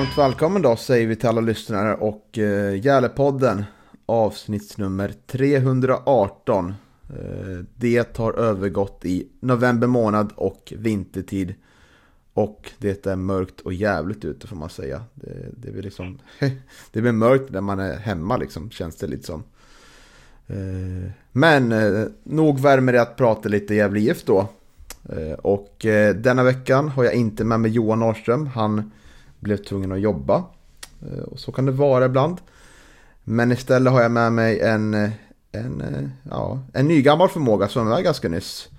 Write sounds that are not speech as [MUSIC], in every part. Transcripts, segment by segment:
Varmt välkommen då säger vi till alla lyssnare och uh, Gälepodden avsnittsnummer 318. Eh, det har övergått i november månad och vintertid. Och det är mörkt och jävligt ute får man säga. Det, det, blir liksom, [LAUGHS] det blir mörkt när man är hemma liksom, känns det lite som. Eh, men nog värmer det att prata lite Gävle IF då. Och denna veckan har jag inte med mig Johan Norrström. Han blev tvungen att jobba. Eh, och så kan det vara ibland. Men istället har jag med mig en, eh, en, eh, ja, en ny gammal förmåga som var ganska nyss.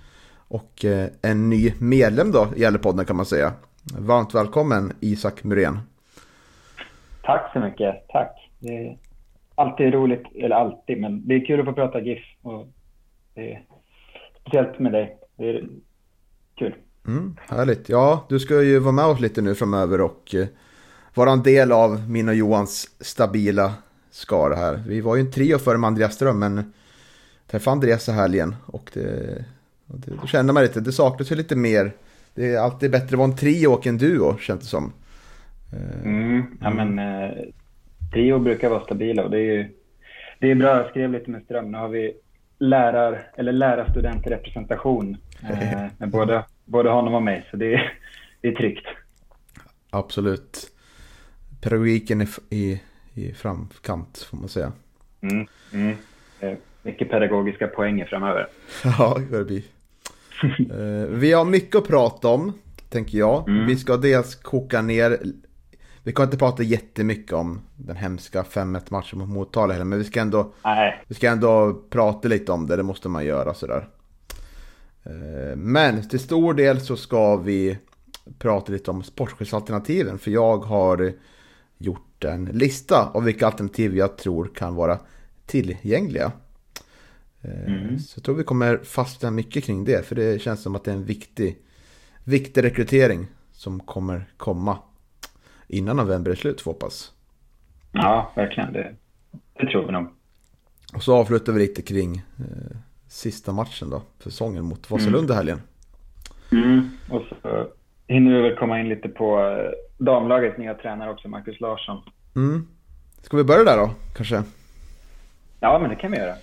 Och en ny medlem då i podden kan man säga. Varmt välkommen Isak Muren. Tack så mycket, tack. Det är alltid roligt, eller alltid, men det är kul att få prata GIF. Och det är speciellt med dig. Det är. Mm, härligt. Ja, du ska ju vara med oss lite nu framöver och eh, vara en del av min och Johans stabila skara här. Vi var ju en trio före med Andreas Ström, men träffade Andreas i helgen och det, och det, då kände man lite, det saknas ju lite mer. Det är alltid bättre att vara en trio och en duo, känns det som. Eh, mm, ja men eh, trio brukar vara stabila och det är ju det är bra. Jag skrev lite med Ström. Nu har vi lärar, eller lärarstudentrepresentation [LAUGHS] eh, med både både honom och mig. Så det är, det är tryggt. Absolut. Pedagogiken är i, i framkant får man säga. Mm, mm. Mycket pedagogiska poänger framöver. [LAUGHS] ja, det blir. uh, vi har mycket att prata om, tänker jag. Mm. Vi ska dels koka ner vi kan inte prata jättemycket om den hemska 5-1 matchen mot Motala heller, men vi ska, ändå, vi ska ändå prata lite om det, det måste man göra sådär. Eh, men till stor del så ska vi prata lite om sportchefsalternativen. För jag har gjort en lista av vilka alternativ jag tror kan vara tillgängliga. Eh, mm. Så jag tror vi kommer fastna mycket kring det. För det känns som att det är en viktig, viktig rekrytering som kommer komma innan november är slut, får hoppas. Ja, verkligen. Det, det tror vi nog. Och så avslutar vi lite kring eh, sista matchen då, för säsongen mot Vasalund i helgen. Mm. Och så hinner vi väl komma in lite på eh, damlagets nya tränare också, Marcus Larsson. Mm. Ska vi börja där då, kanske? Ja, men det kan vi göra.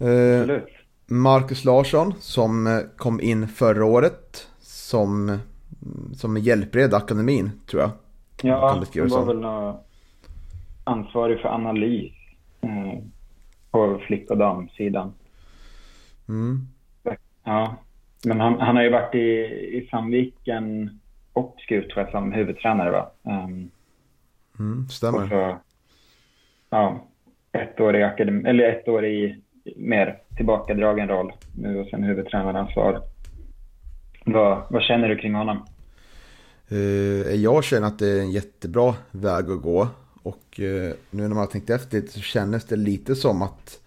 Eh, Absolut. Marcus Larsson som eh, kom in förra året som, som hjälpred akademin, tror jag. Ja, han var väl ansvarig för analys eh, på flick och damsidan. Mm. Ja, men han, han har ju varit i, i Sandviken och Skutskär som huvudtränare va? Um, mm, stämmer. Så, ja, ett år i akademi, eller ett år i mer tillbakadragen roll nu och sen huvudtränaransvar. Vad, vad känner du kring honom? Uh, jag känner att det är en jättebra väg att gå. Och uh, nu när man har tänkt efter så kändes det lite som att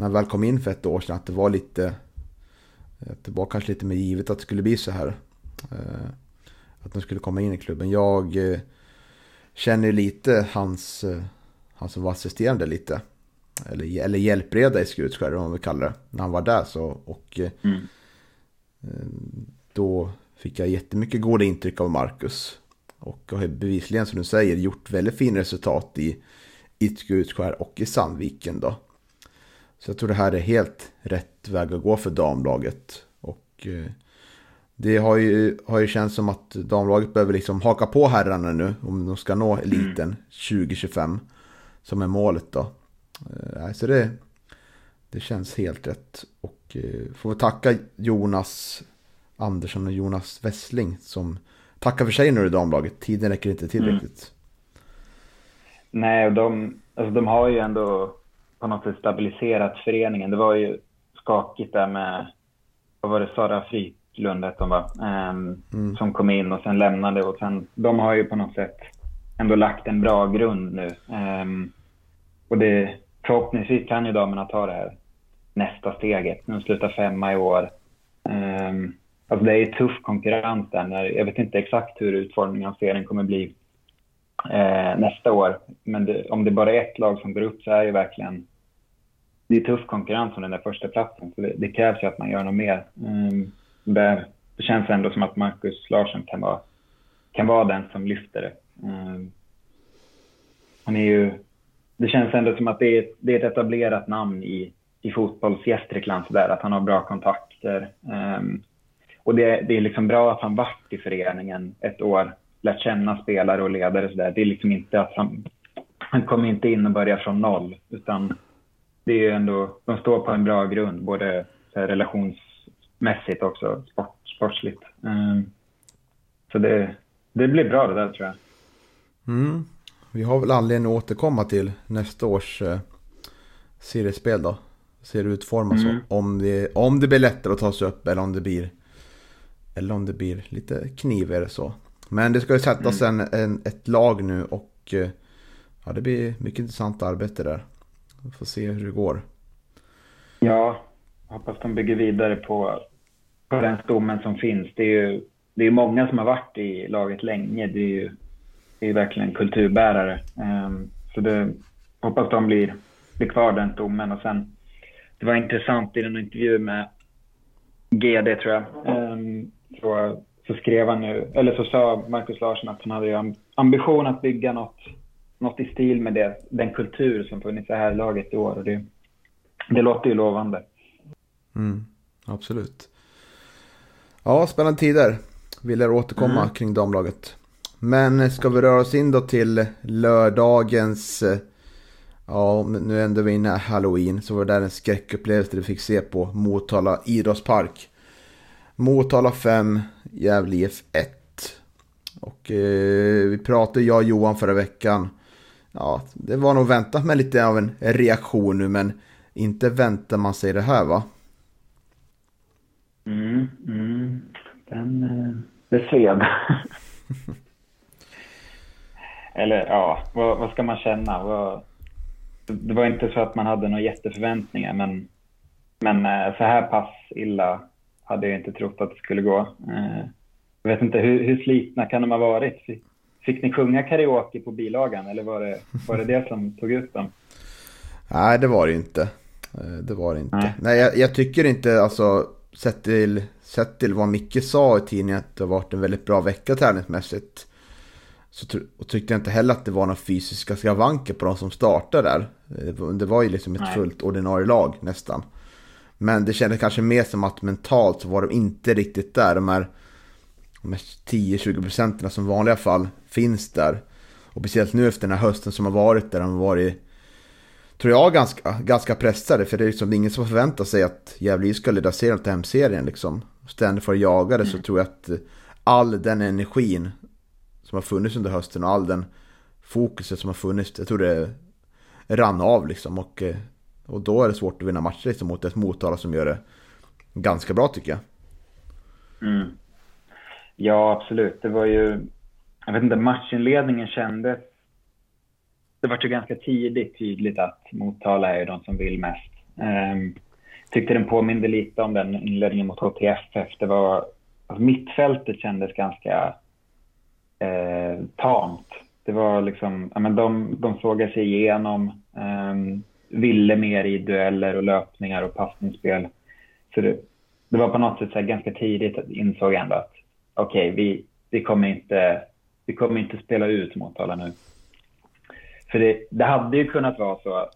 när han väl kom in för ett år sedan att det var lite att det var kanske lite mer givet att det skulle bli så här. Eh, att de skulle komma in i klubben. Jag eh, känner lite hans, eh, han som var assisterande lite. Eller, eller hjälpreda i Skutskär om man vill kalla det. När han var där så. Och mm. då fick jag jättemycket goda intryck av Marcus. Och har bevisligen som du säger gjort väldigt fina resultat i, i Skutskär och i Sandviken då. Så jag tror det här är helt rätt väg att gå för damlaget. Och eh, det har ju, har ju känts som att damlaget behöver liksom haka på herrarna nu om de ska nå eliten 2025. Som är målet då. Eh, så det, det känns helt rätt. Och eh, får tacka Jonas Andersson och Jonas Wessling som tackar för sig nu i damlaget. Tiden räcker inte tillräckligt. Mm. Nej, och de, alltså de har ju ändå på något sätt stabiliserat föreningen. Det var ju skakigt där med, vad var det, Sara Fryklund hette hon va? Mm. Som kom in och sen lämnade och sen, de har ju på något sätt ändå lagt en bra grund nu. Um, och det, förhoppningsvis kan ju damerna ta det här nästa steget. De slutar femma i år. Um, alltså det är tuff konkurrens där. När, jag vet inte exakt hur utformningen av serien kommer bli eh, nästa år. Men det, om det bara är ett lag som går upp så är det verkligen det är tuff konkurrens om den där första platsen. Så det, det krävs ju att man gör något mer. Ehm, um, där, det känns ändå som att Marcus Larsson kan vara, kan vara den som lyfter det. Um, han är ju, det känns ändå som att det är, det är ett etablerat namn i, i fotbolls-Gästrikland att han har bra kontakter. Um, och det, det är liksom bra att han varit i föreningen ett år lärt känna spelare och ledare. Så där. Det är liksom inte att han, han kom inte in och började från noll. Utan det är ändå, de står på en bra grund, både så relationsmässigt och också sport, sportsligt. Um, så det, det blir bra det där tror jag. Mm. Vi har väl anledning att återkomma till nästa års eh, seriespel då. Ser det utformas mm. om, det, om det blir lättare att ta sig upp eller om det blir eller om det blir lite knivigare så. Men det ska ju sättas mm. en, en, ett lag nu och eh, ja, det blir mycket intressant arbete där. Vi får se hur det går. Ja, hoppas de bygger vidare på, på den stommen som finns. Det är ju det är många som har varit i laget länge. Det är ju det är verkligen kulturbärare. Um, så det, hoppas de blir, blir kvar den stommen. Och sen, det var intressant i en intervju med GD tror jag. Um, så så skrev han nu, eller så sa Markus Larsson att han hade ambition att bygga något, något i stil med det, den kultur som funnits i här laget i år. Och det, det låter ju lovande. Mm, absolut. Ja, spännande tider. Vi lär återkomma mm. kring damlaget. Men ska vi röra oss in då till lördagens, ja nu ändå vi inne halloween, så var det där en skräckupplevelse vi fick se på Motala idrottspark. Motala 5, Gävle IF 1. Och eh, vi pratade, jag och Johan förra veckan. Ja, det var nog väntat med lite av en reaktion nu, men inte väntar man sig det här va? Mm, mm. Den, eh, det sved. [LAUGHS] Eller ja, vad, vad, ska man känna? Vad, det var inte så att man hade några jätteförväntningar, men, men eh, så här pass illa hade jag inte trott att det skulle gå. Eh, jag vet inte, hur, hur slitna kan de ha varit? Fick, ni sjunga karaoke på bilagan eller var det, var det det som tog ut dem? Nej, det var det inte. Eh, det var det inte. Nej, Nej jag, jag, tycker inte, alltså, sett till, sett till vad Micke sa i tidningen, att det har varit en väldigt bra vecka träningsmässigt. Så och tyckte jag inte heller att det var några fysiska skavanker på de som startade där. Eh, det var ju liksom ett Nej. fullt ordinarie lag nästan. Men det kändes kanske mer som att mentalt så var de inte riktigt där. De här, de här 10-20 procenten som i vanliga fall finns där. Och speciellt nu efter den här hösten som har varit där de har varit, tror jag, ganska, ganska pressade. För det är liksom ingen som förväntar sig att Gävle ska leda serien till hemserien liksom. Ständigt för att jaga det så mm. tror jag att all den energin som har funnits under hösten och all den fokuset som har funnits, jag tror det rann av liksom. Och eh, och då är det svårt att vinna matcher liksom, mot ett Motala som gör det ganska bra tycker jag. Mm. Ja, absolut. Det var ju... Jag vet inte, matchinledningen kändes... Det var ju ganska tidigt tydligt att Motala är de som vill mest. Um, tyckte den påminde lite om den inledningen mot HTFF. Det var... Alltså mittfältet kändes ganska eh, tamt. Det var liksom... Ja, men de, de såg sig igenom. Um, ville mer i dueller och löpningar och passningsspel. Så det, det var på något sätt så ganska tidigt att insåg ändå att okej, okay, vi, vi, kommer inte, vi kommer inte spela ut Motala nu. För det, det hade ju kunnat vara så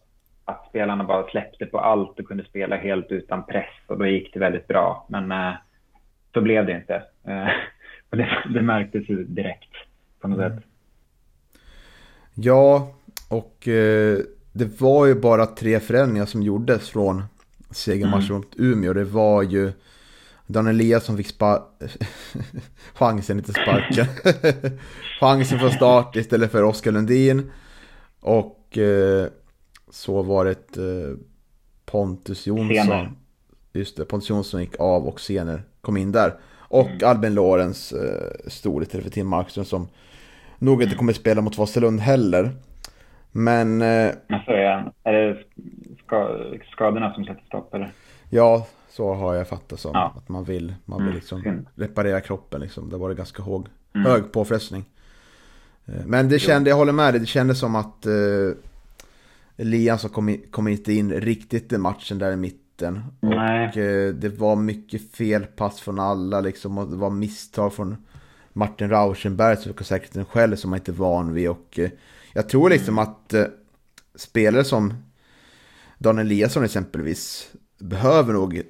att spelarna bara släppte på allt och kunde spela helt utan press och då gick det väldigt bra. Men äh, så blev det inte. Äh, [LAUGHS] och det, det märktes ju direkt på något mm. sätt. Ja, och eh, det var ju bara tre förändringar som gjordes från segermatchen mm. mot Umeå. Det var ju Dan Eliasson fick spa [LAUGHS] chansen, inte sparken. [LAUGHS] chansen från start istället för Oskar Lundin. Och eh, så var det eh, Pontus Jonsson. Senare. Just det, Pontus Jonsson gick av och senare kom in där. Och mm. Albin Lorenz eh, stod lite för Tim Markström som nog inte kommer spela mot Vasalund heller. Men... Eh, så är, är det skadorna som sätter stopp eller? Ja, så har jag fattat som. Ja. Att man vill, man vill mm, liksom reparera kroppen liksom. Det var det ganska hög, mm. hög påfrestning. Eh, men det kände, jag håller med dig, det kändes som att eh, Eliasson kom, kom inte in riktigt i matchen där i mitten. Nej. Och eh, det var mycket felpass från alla liksom. Och det var misstag från Martin Rauschenberg, säkert själv som man inte är van vid. Och eh, jag tror liksom mm. att eh, spelare som Daniel Eliasson exempelvis behöver nog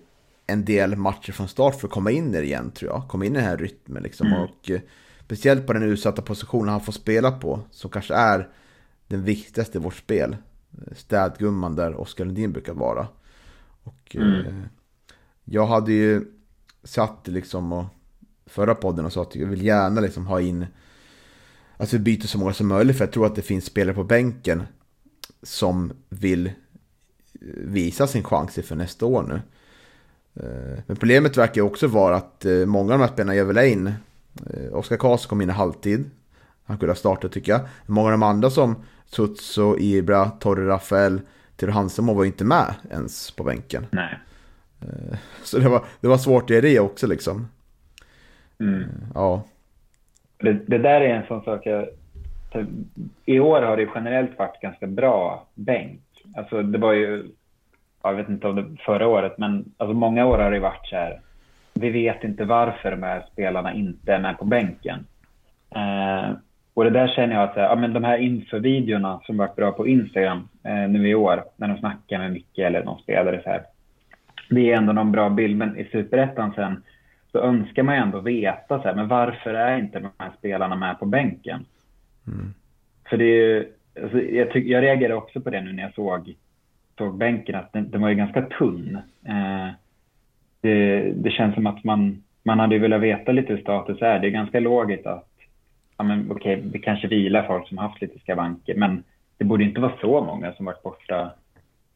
en del matcher från start för att komma in i det igen tror jag. Komma in i den här rytmen liksom. Mm. Och eh, speciellt på den utsatta positionen han får spela på, som kanske är den viktigaste i vårt spel. Städgumman där Oskar Lundin brukar vara. Och mm. eh, jag hade ju satt liksom och förra podden och sa att jag vill gärna liksom ha in Alltså vi byter så många som möjligt för jag tror att det finns spelare på bänken som vill visa sin chans för nästa år nu. Eh, men problemet verkar ju också vara att eh, många av de här spelarna gör väl in. Eh, Oskar Karlsson kom in i halvtid. Han kunde ha startat tycker jag. Många av de andra som Tutso, Ibra, Torre Rafael, Theo Hansemo var ju inte med ens på bänken. Nej. [LAUGHS] Så det var, det var svårt i det också liksom. Mm. Ja. Det, det, där är en sån sak jag... I år har det generellt varit ganska bra bänk. Alltså det var ju jag vet inte om det förra året, men alltså många år har det varit så här. Vi vet inte varför de här spelarna inte är med på bänken. Eh, och det där känner jag att ja, men de här införvideorna som varit bra på Instagram eh, nu i år, när de snackar med Micke eller någon spelare så här. Det är ändå någon bra bild, men i Superettan sen så önskar man ju ändå veta så här, men varför är inte de här spelarna med på bänken? Mm. För det är ju, alltså, jag, tyck, jag reagerade också på det nu när jag såg såg bänken att den, den var ju ganska tunn. Eh, det, det, känns som att man, man hade velat veta lite hur status är. Det är ganska logiskt att ja, men, okej, det kanske vilar folk som haft lite skavanker, men det borde inte vara så många som varit borta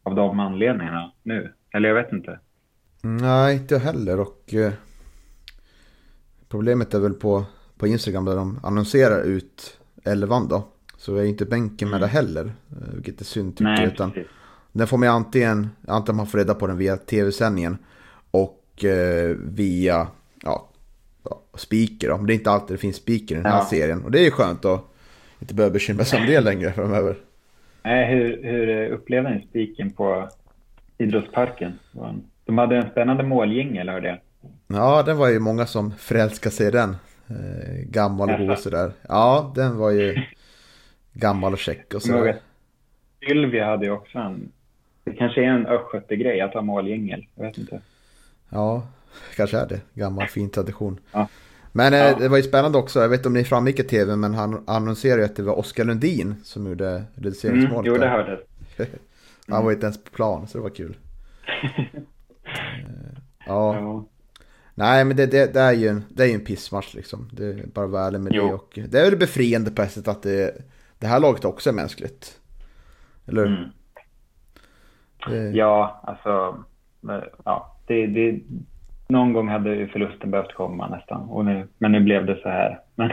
av de anledningarna nu. Eller jag vet inte. Nej, inte heller. Och eh, problemet är väl på, på Instagram där de annonserar ut elvan då. Så är inte bänken med mm. det heller. Eh, vilket är synd tycker jag. Utan precis. Den får man antingen, antingen man får reda på den via tv-sändningen och eh, via ja, speaker. Men det är inte alltid det finns speaker i den här ja. serien. Och det är ju skönt att inte behöva bekymra sig om det längre framöver. Nej, hur, hur upplevde ni spiken på idrottsparken? De hade en spännande måljingel, hörde jag. Ja, den var ju många som förälskade sig i den. Eh, gammal och god sådär. Ja, den var ju gammal och check och så. Sylvia hade ju också en det kanske är en östgötegrej att ha måljingel. Jag vet inte. Ja, kanske är det. Gammal fin tradition. Ja. Men eh, ja. det var ju spännande också. Jag vet inte om ni framgick i tv, men han annonserade att det var Oskar Lundin som gjorde reduceringsmålet. Mm, jo, det hörde [LAUGHS] Han var inte ens på plan, så det var kul. [LAUGHS] ja. ja. Nej, men det, det, det, är ju en, det är en pissmatch liksom. Det är bara ärlig med jo. det. Och det är väl befriande på ett sätt att det, det här laget också är mänskligt. Eller? Mm. Mm. Ja, alltså, ja, det, det, någon gång hade ju förlusten behövt komma nästan. Och nu, men nu blev det så här. Men,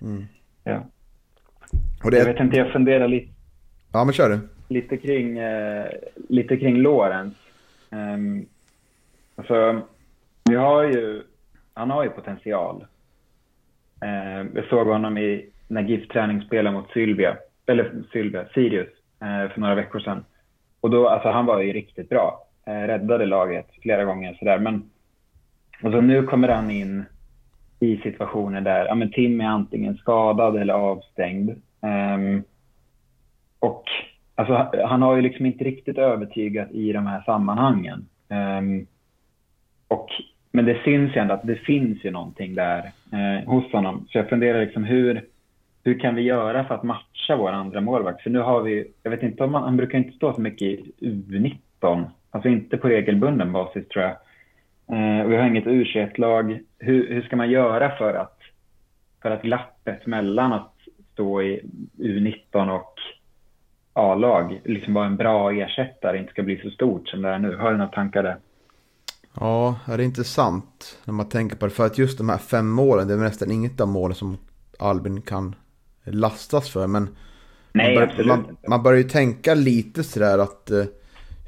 mm. ja. Det... Jag vet inte, jag funderar lite. Ja, men kör du. Lite kring, eh, lite kring Lorenz. Um, alltså, vi har ju, han har ju potential. Uh, jag såg honom i, när GIF träning spelade mot Sylvia, eller Sylvia, Sirius, uh, för några veckor sedan. Och då, alltså han var ju riktigt bra. Eh, räddade laget flera gånger sådär. Men och så nu kommer han in i situationer där ja, men Tim är antingen skadad eller avstängd. Um, och alltså, han har ju liksom inte riktigt övertygat i de här sammanhangen. Um, och, men det syns ju ändå att det finns ju någonting där eh, hos honom. Så jag funderar liksom hur, hur kan vi göra för att matcha vår andra målvakt? För nu har vi, jag vet inte om han, han brukar inte stå så mycket i U19, alltså inte på regelbunden basis tror jag. Eh, vi har inget U21-lag. Hur, hur ska man göra för att, för att glappet mellan att stå i U19 och A-lag liksom vara en bra ersättare, inte ska bli så stort som det är nu. Har du några tankar där? Ja, det är intressant när man tänker på det. För att just de här fem målen, det är nästan inget av målen som Albin kan lastas för. Men Nej, man, bör, man, man, börjar ju tänka lite sådär att uh,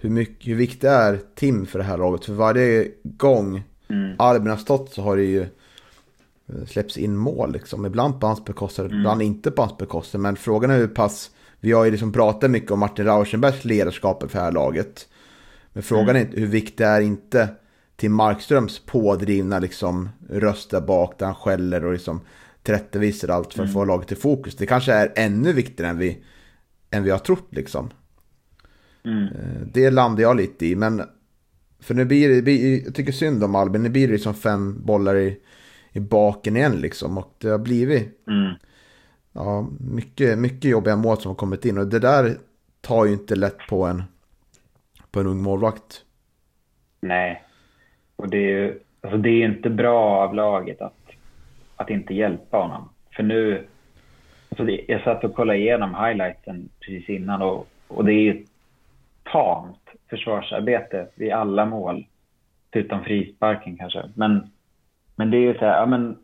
hur, mycket, hur viktigt är Tim för det här laget. För varje gång mm. Albin har stått så har det ju uh, släppts in mål liksom. Ibland på hans bekostnad, mm. ibland inte på hans bekostnad. Men frågan är hur pass, vi har ju liksom pratat mycket om Martin Rauschenbergs ledarskap för det här laget. Men frågan mm. är hur viktigt det är inte till Markströms pådrivna liksom, röst där bak där han skäller och liksom tillrättavisar allt för att mm. få laget i fokus. Det kanske är ännu viktigare än vi, än vi har trott liksom. Mm. Eh, det landar jag lite i, men för nu blir det, jag tycker synd om Albin, nu blir det liksom fem bollar i, i baken igen liksom. Och det har blivit mm. ja, mycket, mycket jobbiga mål som har kommit in. Och det där tar ju inte lätt på en, på en ung målvakt. Nej, och det är ju alltså det är inte bra av laget att, att inte hjälpa honom. För nu, alltså det, jag satt och kollade igenom highlightsen precis innan och, och det är ju tamt försvarsarbete vid alla mål. Utom frisparken kanske. Men, men det är ju så här, ja men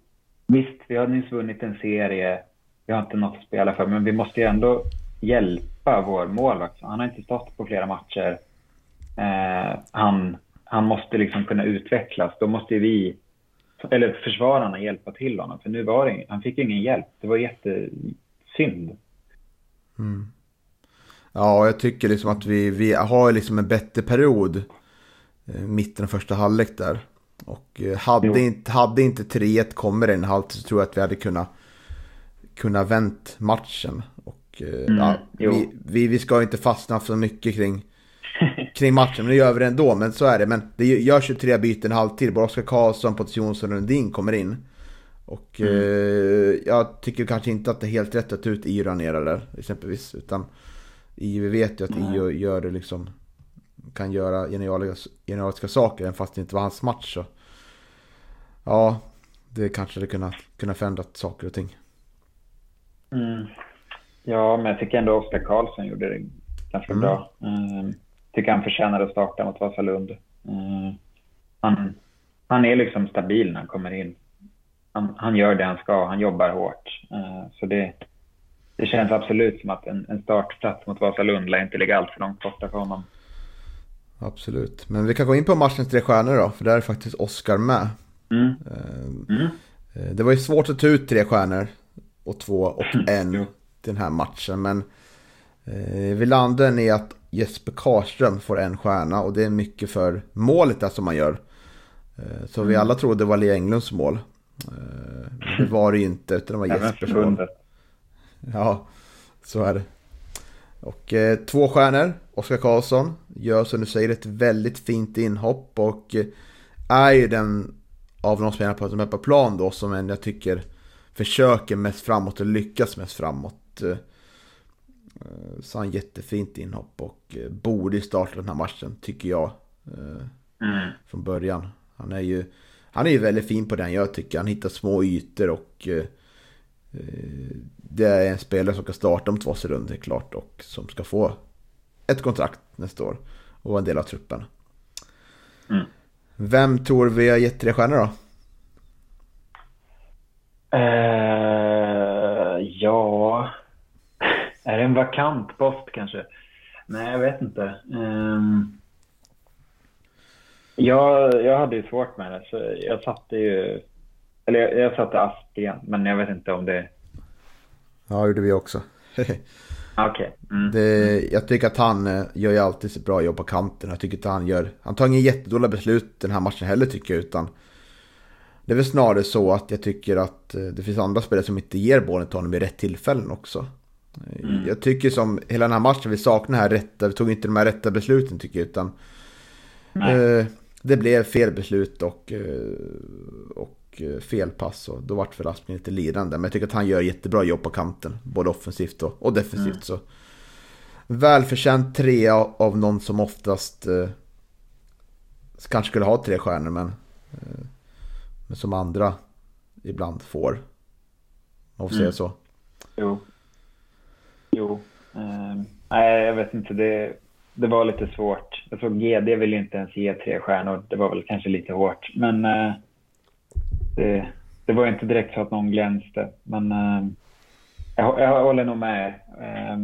visst, vi har nyss vunnit en serie. Vi har inte något att spela för, men vi måste ju ändå hjälpa vår målvakt. Han har inte stått på flera matcher. Eh, han han måste liksom kunna utvecklas. Då måste vi, eller försvararna, hjälpa till honom. För nu var det, han fick ingen hjälp. Det var jättesynd. Mm. Ja, jag tycker liksom att vi, vi har liksom en bättre period. Eh, mitten av första halvlek där. Och eh, hade, inte, hade inte 3-1 kommit en halvtid så tror jag att vi hade kunnat, kunnat vänt matchen. Och eh, mm, ja, vi, vi, vi ska inte fastna för mycket kring kring matchen. Nu gör vi det ändå, men så är det. Men det görs 23 byten halvtid. Bara Oskar Karlsson, Pontus Jonsson och Lundin kommer in. Och mm. eh, jag tycker kanske inte att det är helt rätt att ta ut Io Ranera där exempelvis. Utan Io, vi vet ju att mm. Io gör det liksom, kan göra genialiska saker även fast det inte var hans match. Så. Ja, det kanske hade kunnat, kunnat förändra saker och ting. Mm. Ja, men jag tycker ändå Oskar Karlsson gjorde det ganska mm. bra. Mm tycker han förtjänar att starta mot Vasalund. Mm. Han, han är liksom stabil när han kommer in. Han, han gör det han ska, han jobbar hårt. Uh, så det, det känns absolut som att en, en startplats mot Vasalund lär inte ligga allt för långt borta för honom. Absolut, men vi kan gå in på matchens tre stjärnor då, för där är faktiskt Oscar med. Mm. Uh, mm. Det var ju svårt att ta ut tre stjärnor och två och [LAUGHS] en den här matchen, men vi landade i att Jesper Karström får en stjärna och det är mycket för målet där som man gör. Eh, så vi mm. alla trodde det var Lea Englunds mål. Eh, det var det ju inte, utan det var [LAUGHS] Jespers mål. Ja, så är det. Och eh, två stjärnor, Oskar Karlsson, gör som du säger ett väldigt fint inhopp och eh, är ju den av de spelarna på, som är på plan då som jag tycker försöker mest framåt och lyckas mest framåt. Eh, så han jättefint inhopp och eh, borde starta den här matchen tycker jag. Eh, mm. Från början. Han är ju han är ju väldigt fin på den jag tycker. Han hittar små ytor och det är en spelare som kan starta om två runder klart och som ska få ett kontrakt nästa år och vara en del av truppen. Mm. Vem tror vi har gett tre stjärnor då? Uh, ja, är det en vakant post kanske? Nej, jag vet inte. Um, jag, jag hade ju svårt med det, så jag satte ju... Eller jag, jag satte Aspgren, men jag vet inte om det... Ja, det gjorde vi också. [LAUGHS] Okej. Okay. Mm. Jag tycker att han eh, gör ju alltid så bra jobb på kanten. Jag tycker inte han gör... Han tar inga jättedåliga beslut den här matchen heller tycker jag, utan... Det är väl snarare så att jag tycker att eh, det finns andra spelare som inte ger bollen till honom i rätt tillfällen också. Mm. Jag tycker som hela den här matchen, vi saknar här rätta, vi tog inte de här rätta besluten tycker jag, utan eh, det blev fel beslut och, eh, och eh, fel pass och då vart för Aspling lite lidande. Men jag tycker att han gör jättebra jobb på kanten, både offensivt och, och defensivt. Mm. Så. Välförtjänt tre av någon som oftast eh, kanske skulle ha tre stjärnor, men, eh, men som andra ibland får. Man får mm. säga så. Jo. Jo. Eh, Nej, jag vet inte. Det, det var lite svårt. Jag såg GD vill inte ens ge tre stjärnor. Det var väl kanske lite hårt. Men eh, det, det var inte direkt så att någon glänste. Men eh, jag, jag håller nog med. Eh,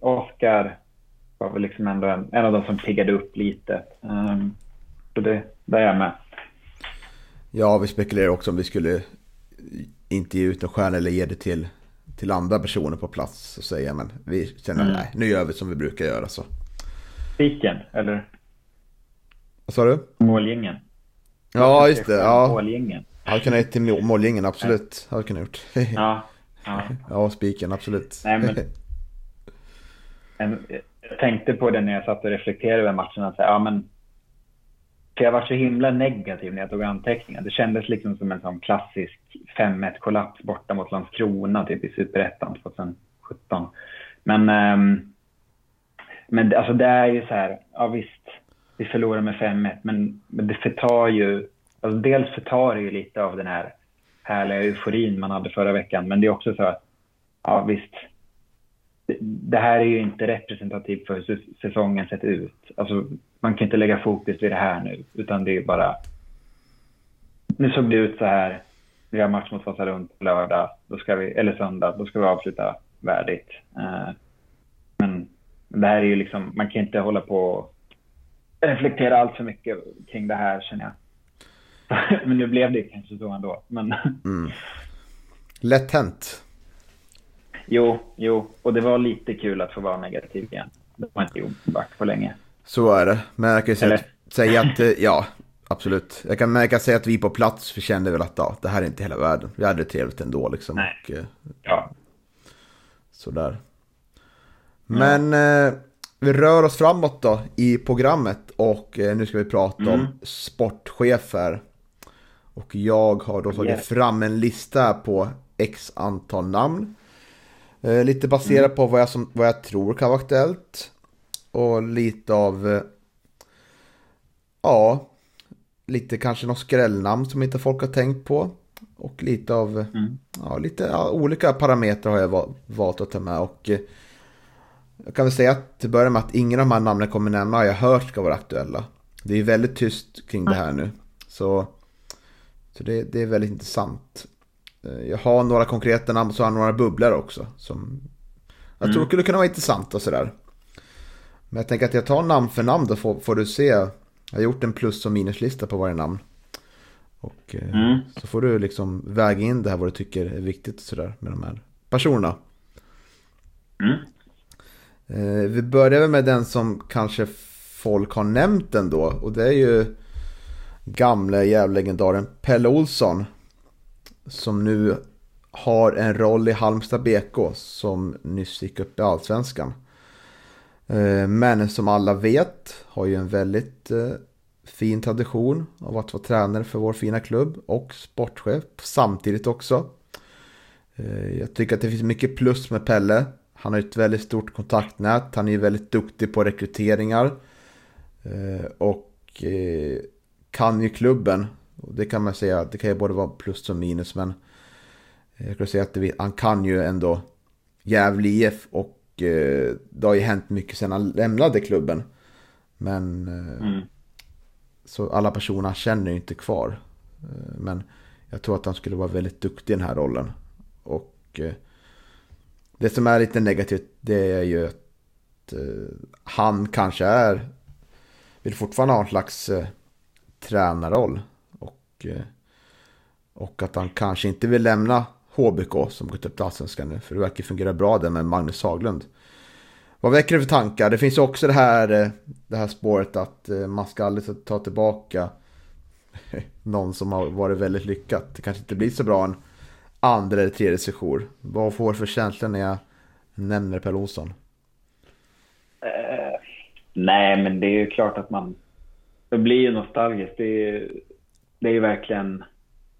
Oskar var väl liksom ändå en, en av de som piggade upp lite. Um, så det, där är jag med. Ja, vi spekulerar också om vi skulle inte ge ut en stjärna eller ge det till, till andra personer på plats. Och säga, men vi känner mm. nej, nu gör vi som vi brukar göra. Så. Spiken, eller? Vad sa du? Målgängen. Ja, just det. Ja. Målgängen. Han kan ha ett till målgängen, absolut. Hade kunnat gjort. ja. Ja, [LAUGHS] ja spiken, absolut. Nej, men, [LAUGHS] en, jag tänkte på det när jag satt och reflekterade över matchen. Att, ja, men, för jag var så himla negativ när jag tog anteckningar. Det kändes liksom som en sån klassisk 5-1 kollaps borta mot Landskrona typ i Superettan 2017. Men, um, men alltså det är ju så här, ja visst, vi förlorar med 5-1, men, men det förtar ju, alltså dels förtar det ju lite av den här härliga euforin man hade förra veckan, men det är också så att, ja visst, det här är ju inte representativt för hur säsongen sett ut. Alltså, man kan inte lägga fokus vid det här nu, utan det är bara... Nu såg det ut så här. Vi har match mot Vasalund på lördag, då ska vi, eller söndag, då ska vi avsluta värdigt. Uh, men det här är ju liksom, man kan inte hålla på och reflektera allt för mycket kring det här känner jag. [LAUGHS] men nu blev det kanske så ändå. Men... Mm. Lätt hänt. Jo, jo, och det var lite kul att få vara negativ igen. Det var inte back på länge. Så är det, men jag kan ju säga, säga att, eh, ja, absolut. Jag kan, jag kan säga att vi på plats kände väl att ja, det här är inte hela världen. Vi hade det trevligt ändå liksom. Nej. Och, eh, ja. Sådär. Men ja. eh, vi rör oss framåt då i programmet och eh, nu ska vi prata mm. om sportchefer. Och jag har då tagit yes. fram en lista på x antal namn. Eh, lite baserat mm. på vad jag, som, vad jag tror kan vara aktuellt. Och lite av... Eh, ja, lite kanske något skrällnamn som inte folk har tänkt på. Och lite av... Mm. Ja, lite ja, olika parametrar har jag valt att ta med. Och eh, jag kan väl säga att till början med att ingen av de här namnen kommer nämna har jag hört ska vara aktuella. Det är väldigt tyst kring det här nu. Så, så det, det är väldigt intressant. Eh, jag har några konkreta namn och så har jag några bubblor också. Som jag tror mm. skulle kunna vara intressant och sådär. Men jag tänker att jag tar namn för namn då får, får du se. Jag har gjort en plus och minuslista på varje namn. Och eh, mm. så får du liksom väga in det här vad du tycker är viktigt och sådär med de här personerna. Mm. Eh, vi börjar med den som kanske folk har nämnt ändå. Och det är ju gamla jävlegendaren Pelle Olsson. Som nu har en roll i Halmstad BK som nyss gick upp i Allsvenskan. Eh, men som alla vet har ju en väldigt eh, fin tradition av att vara tränare för vår fina klubb och sportchef samtidigt också. Eh, jag tycker att det finns mycket plus med Pelle. Han har ett väldigt stort kontaktnät. Han är väldigt duktig på rekryteringar. Och kan ju klubben och det kan man säga, det kan ju både vara plus och minus men jag skulle säga att det, han kan ju ändå Gävle IF och eh, det har ju hänt mycket sedan han lämnade klubben. Men eh, mm. så alla personer känner ju inte kvar. Eh, men jag tror att han skulle vara väldigt duktig i den här rollen. Och eh, det som är lite negativt det är ju att eh, han kanske är, vill fortfarande ha en slags eh, tränarroll. Och, eh, och, att han kanske inte vill lämna HBK som gått upp till Allsvenskan nu. För det verkar fungera bra där med Magnus Haglund. Vad väcker det för tankar? Det finns också det här, eh, det här spåret att eh, man ska aldrig ta tillbaka [LAUGHS] någon som har varit väldigt lyckat. Det kanske inte blir så bra en andra eller tredje session. Vad får du för känsla när jag nämner Per Olsson? Uh, nej, men det är ju klart att man... Det blir ju nostalgiskt. Det är, det är ju verkligen,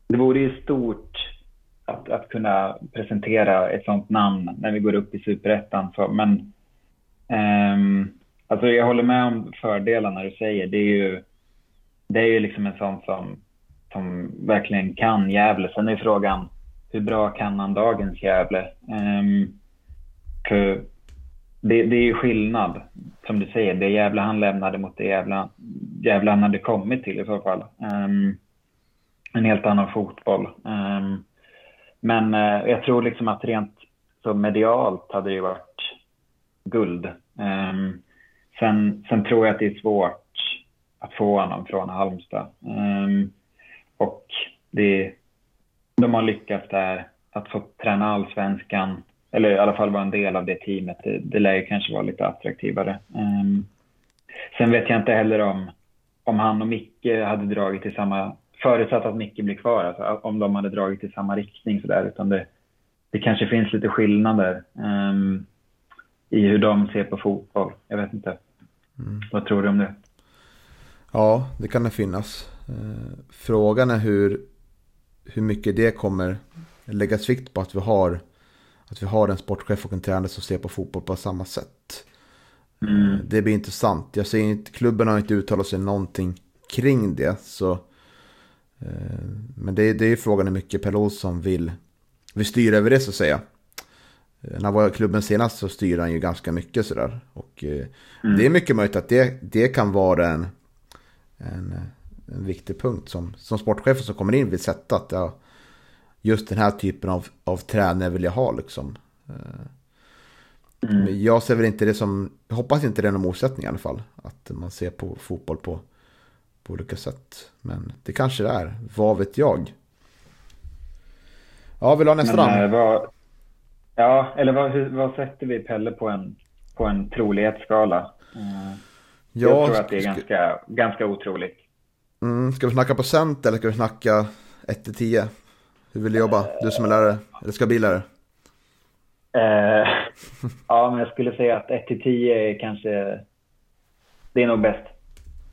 det vore ju stort att, att kunna presentera ett sånt namn när vi går upp i superettan. Men um, alltså jag håller med om fördelarna du säger. Det är ju, det är ju liksom en sån som, som verkligen kan Gävle. Sen är frågan, hur bra kan han dagens Gävle? Um, för det, det är ju skillnad, som du säger, det Gävle han lämnade mot det Gävle, Gävle han hade kommit till i så fall. Um, en helt annan fotboll. Um, men uh, jag tror liksom att rent så medialt hade det varit guld. Um, sen, sen tror jag att det är svårt att få honom från Halmstad. Ehm, och det, de har lyckats där att få träna allsvenskan eller i alla fall vara en del av det teamet, det, det lär ju kanske vara lite attraktivare. Um, sen vet jag inte heller om, om han och Micke hade dragit i samma, förutsatt att Micke blir kvar, alltså, om de hade dragit i samma riktning sådär, utan det, det kanske finns lite skillnader um, i hur de ser på fotboll. Jag vet inte. Mm. Vad tror du om det? Ja, det kan det finnas. Eh, frågan är hur, hur mycket det kommer läggas vikt på att vi har att vi har en sportchef och en tränare som ser på fotboll på samma sätt. Mm. Det blir intressant. Jag ser inte, klubben har inte uttalat sig någonting kring det. Så, eh, men det, det är frågan hur mycket Per Olsson vill, vill styra över det så att säga. Eh, när han var i klubben senast så styrde han ju ganska mycket sådär. Och eh, mm. det är mycket möjligt att det, det kan vara en, en, en viktig punkt som, som sportchefen som kommer in vill sätta. Att ja, just den här typen av, av tränare vill jag ha liksom. Eh, mm. Jag ser väl inte det som, jag hoppas inte det är någon motsättning i alla fall. Att man ser på fotboll på, på olika sätt. Men det kanske det är, vad vet jag. Ja, vill du ha nästa Men, äh, vad, Ja, eller vad, vad sätter vi Pelle på en, på en trolighetsskala? Uh, ja, jag tror att det är ganska, ganska otroligt. Mm, ska vi snacka procent eller ska vi snacka 1 till 10? Hur vill du jobba? Du som är lärare, eller ska bli lärare? Eh, [LAUGHS] ja, men jag skulle säga att 1 till 10 är kanske... Det är nog bäst.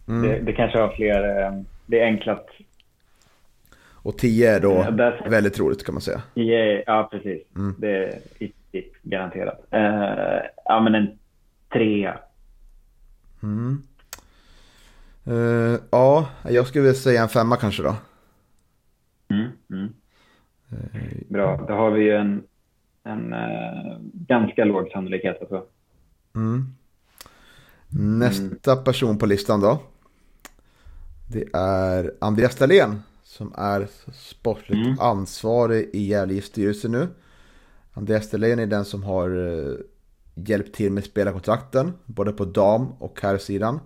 Mm. Det, det, kanske har fler... Eh, det är enklast. Och 10 är då där, väldigt roligt kan man säga. 10, ja, precis. Mm. Det är riktigt garanterat. Eh, ja, men en 3. Mm. Uh, ja, jag skulle vilja säga en femma kanske då. Mm. Bra, då har vi ju en, en uh, ganska låg sannolikhet. Alltså. Mm. Nästa person på listan då. Det är Andreas Dahlén som är sportligt mm. ansvarig i Gävle styrelse nu. Andreas Dahlén är den som har uh, hjälpt till med spelarkontrakten både på dam och herrsidan.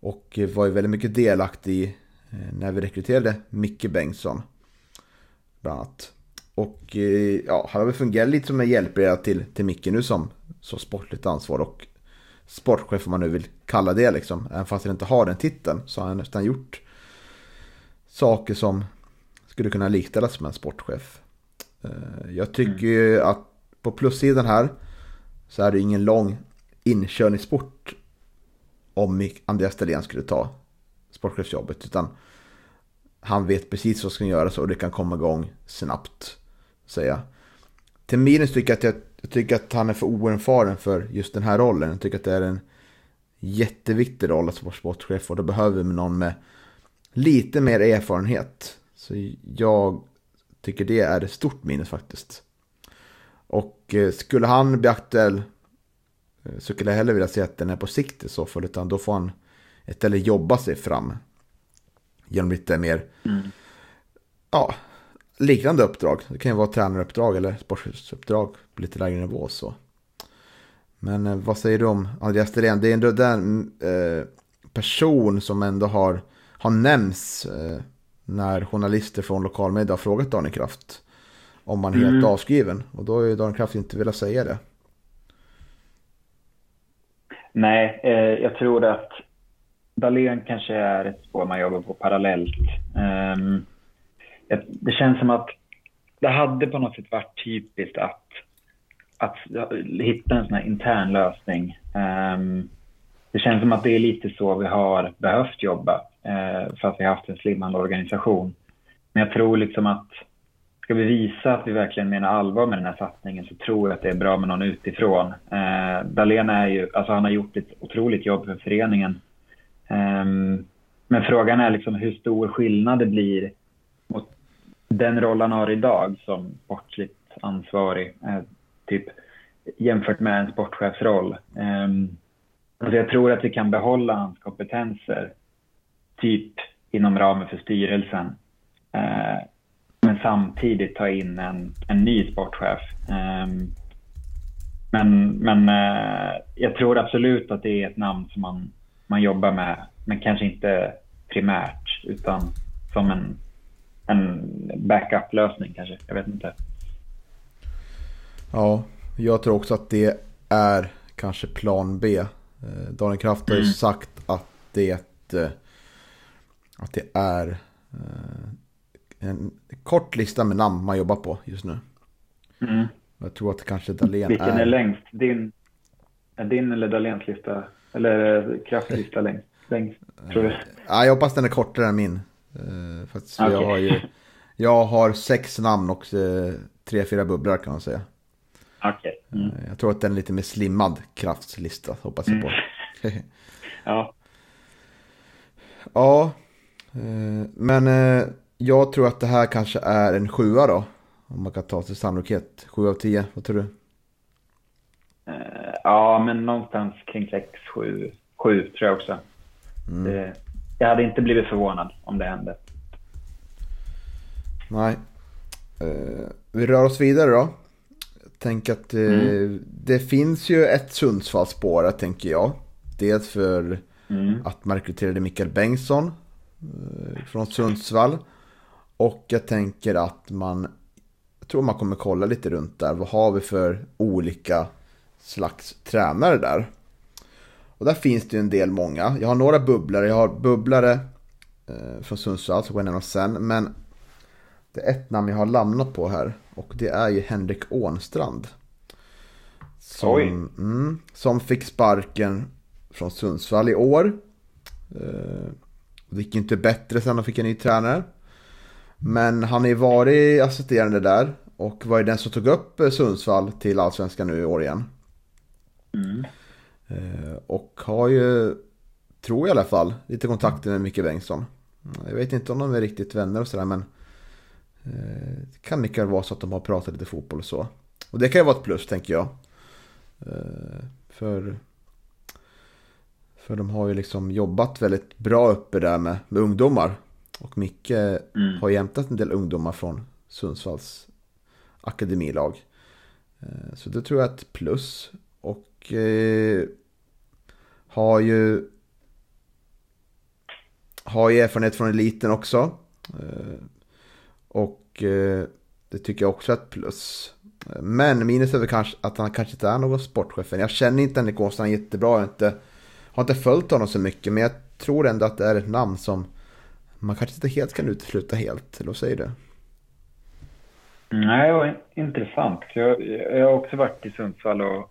Och var ju väldigt mycket delaktig när vi rekryterade Micke Bengtsson. Bland annat. Och eh, ja, han har väl fungerat lite som en hjälpreda till, till Micke nu som, som sportligt ansvar och sportchef om man nu vill kalla det liksom. Även fast han inte har den titeln så har han nästan gjort saker som skulle kunna likställas med en sportchef. Eh, jag tycker ju mm. att på plussidan här så är det ingen lång inkörningssport om Andreas Dahlén skulle ta sportchefsjobbet. Utan han vet precis vad som ska göras och det kan komma igång snabbt. Säga. Till minus tycker jag att jag, jag tycker att han är för oerfaren för just den här rollen. Jag tycker att det är en jätteviktig roll att vara sportchef och då behöver vi någon med lite mer erfarenhet. Så jag tycker det är ett stort minus faktiskt. Och eh, skulle han bli aktuell eh, så skulle jag hellre vilja se att den är på sikt i så fall. Utan då får han istället jobba sig fram genom lite mer mm. ja, liknande uppdrag. Det kan ju vara tränaruppdrag eller sportchefsuppdrag på lite lägre nivå. Så. Men eh, vad säger du om Andreas Thirén? Det är ändå den eh, person som ändå har, har nämnts eh, när journalister från lokalmedia har frågat Daniel Kraft om man är helt mm. avskriven. Och då har ju Daniel Kraft inte velat säga det. Nej, eh, jag tror att Dahlén kanske är ett spår man jobbar på parallellt. Um, det känns som att det hade på något sätt varit typiskt att, att hitta en sån här intern lösning. Um, det känns som att det är lite så vi har behövt jobba uh, för att vi har haft en slimmande organisation. Men jag tror liksom att ska vi visa att vi verkligen menar allvar med den här satsningen så tror jag att det är bra med någon utifrån. Uh, Dahlén är ju, alltså han har gjort ett otroligt jobb för föreningen Um, men frågan är liksom hur stor skillnad det blir den roll han har idag som sportsligt ansvarig. eh, typ, jämfört med en sportchefsroll. Um, alltså jag tror att vi kan behålla hans kompetenser, typ inom ramen för styrelsen. Uh, men samtidigt ta in en, en ny sportchef. Um, men men uh, jag tror absolut att det är ett namn som man, man jobbar med, men kanske inte primärt, utan som en, en backup-lösning kanske. Jag vet inte. Ja, jag tror också att det är kanske plan B. Eh, Daniel Kraft har ju mm. sagt att det, eh, att det är eh, en kort lista med namn man jobbar på just nu. Mm. Jag tror att kanske Dahlén Vilken är... är längst? Din, är din eller Dahléns lista? Eller kraftlista längst? längst tror du? Ja, jag hoppas den är kortare än min. För okay. jag, har ju, jag har sex namn och tre, fyra bubblor kan man säga. Okay. Mm. Eh, jag tror att den är lite mer slimmad kraftslista, hoppas jag på. Mm. [LAUGHS] ja. Ja, men jag tror att det här kanske är en sjua då. Om man kan ta till sannolikhet. Sju av tio, vad tror du? Ja, men någonstans kring sex, sju, sju tror jag också. Mm. Det, jag hade inte blivit förvånad om det hände. Nej. Vi rör oss vidare då. Tänk att eh, mm. det finns ju ett Sundsvallsspår tänker jag. Dels för mm. att man rekryterade Mikael Bengtsson eh, från Sundsvall. Och jag tänker att man, jag tror man kommer kolla lite runt där. Vad har vi för olika slags tränare där? Och där finns det ju en del många. Jag har några bubblare. Jag har bubblare eh, från Sundsvall jag nämna sen. Men det är ett namn jag har lämnat på här. Och det är ju Henrik Ånstrand. Som, mm, som fick sparken från Sundsvall i år. Eh, det gick inte bättre sen han fick en ny tränare. Men han har ju varit assisterande där. Och var ju den som tog upp Sundsvall till Allsvenskan nu i år igen. Mm. Eh, och har ju, tror jag i alla fall, lite kontakter med Micke Bengtsson. Jag vet inte om de är riktigt vänner och sådär men Eh, det kan mycket väl vara så att de har pratat lite fotboll och så. Och det kan ju vara ett plus tänker jag. Eh, för, för de har ju liksom jobbat väldigt bra uppe där med, med ungdomar. Och Micke mm. har jämtat en del ungdomar från Sundsvalls akademilag. Så det tror jag är ett plus. Och eh, har ju har ju erfarenhet från eliten också. Eh, och eh, det tycker jag också är ett plus. Men minus är väl kanske att han kanske inte är någon sportchef. Jag känner inte Henrik Åstrand jättebra. Jag har inte, har inte följt honom så mycket. Men jag tror ändå att det är ett namn som man kanske inte helt kan utesluta helt. Eller vad säger du? Nej, det var intressant. Jag, jag har också varit i Sundsvall och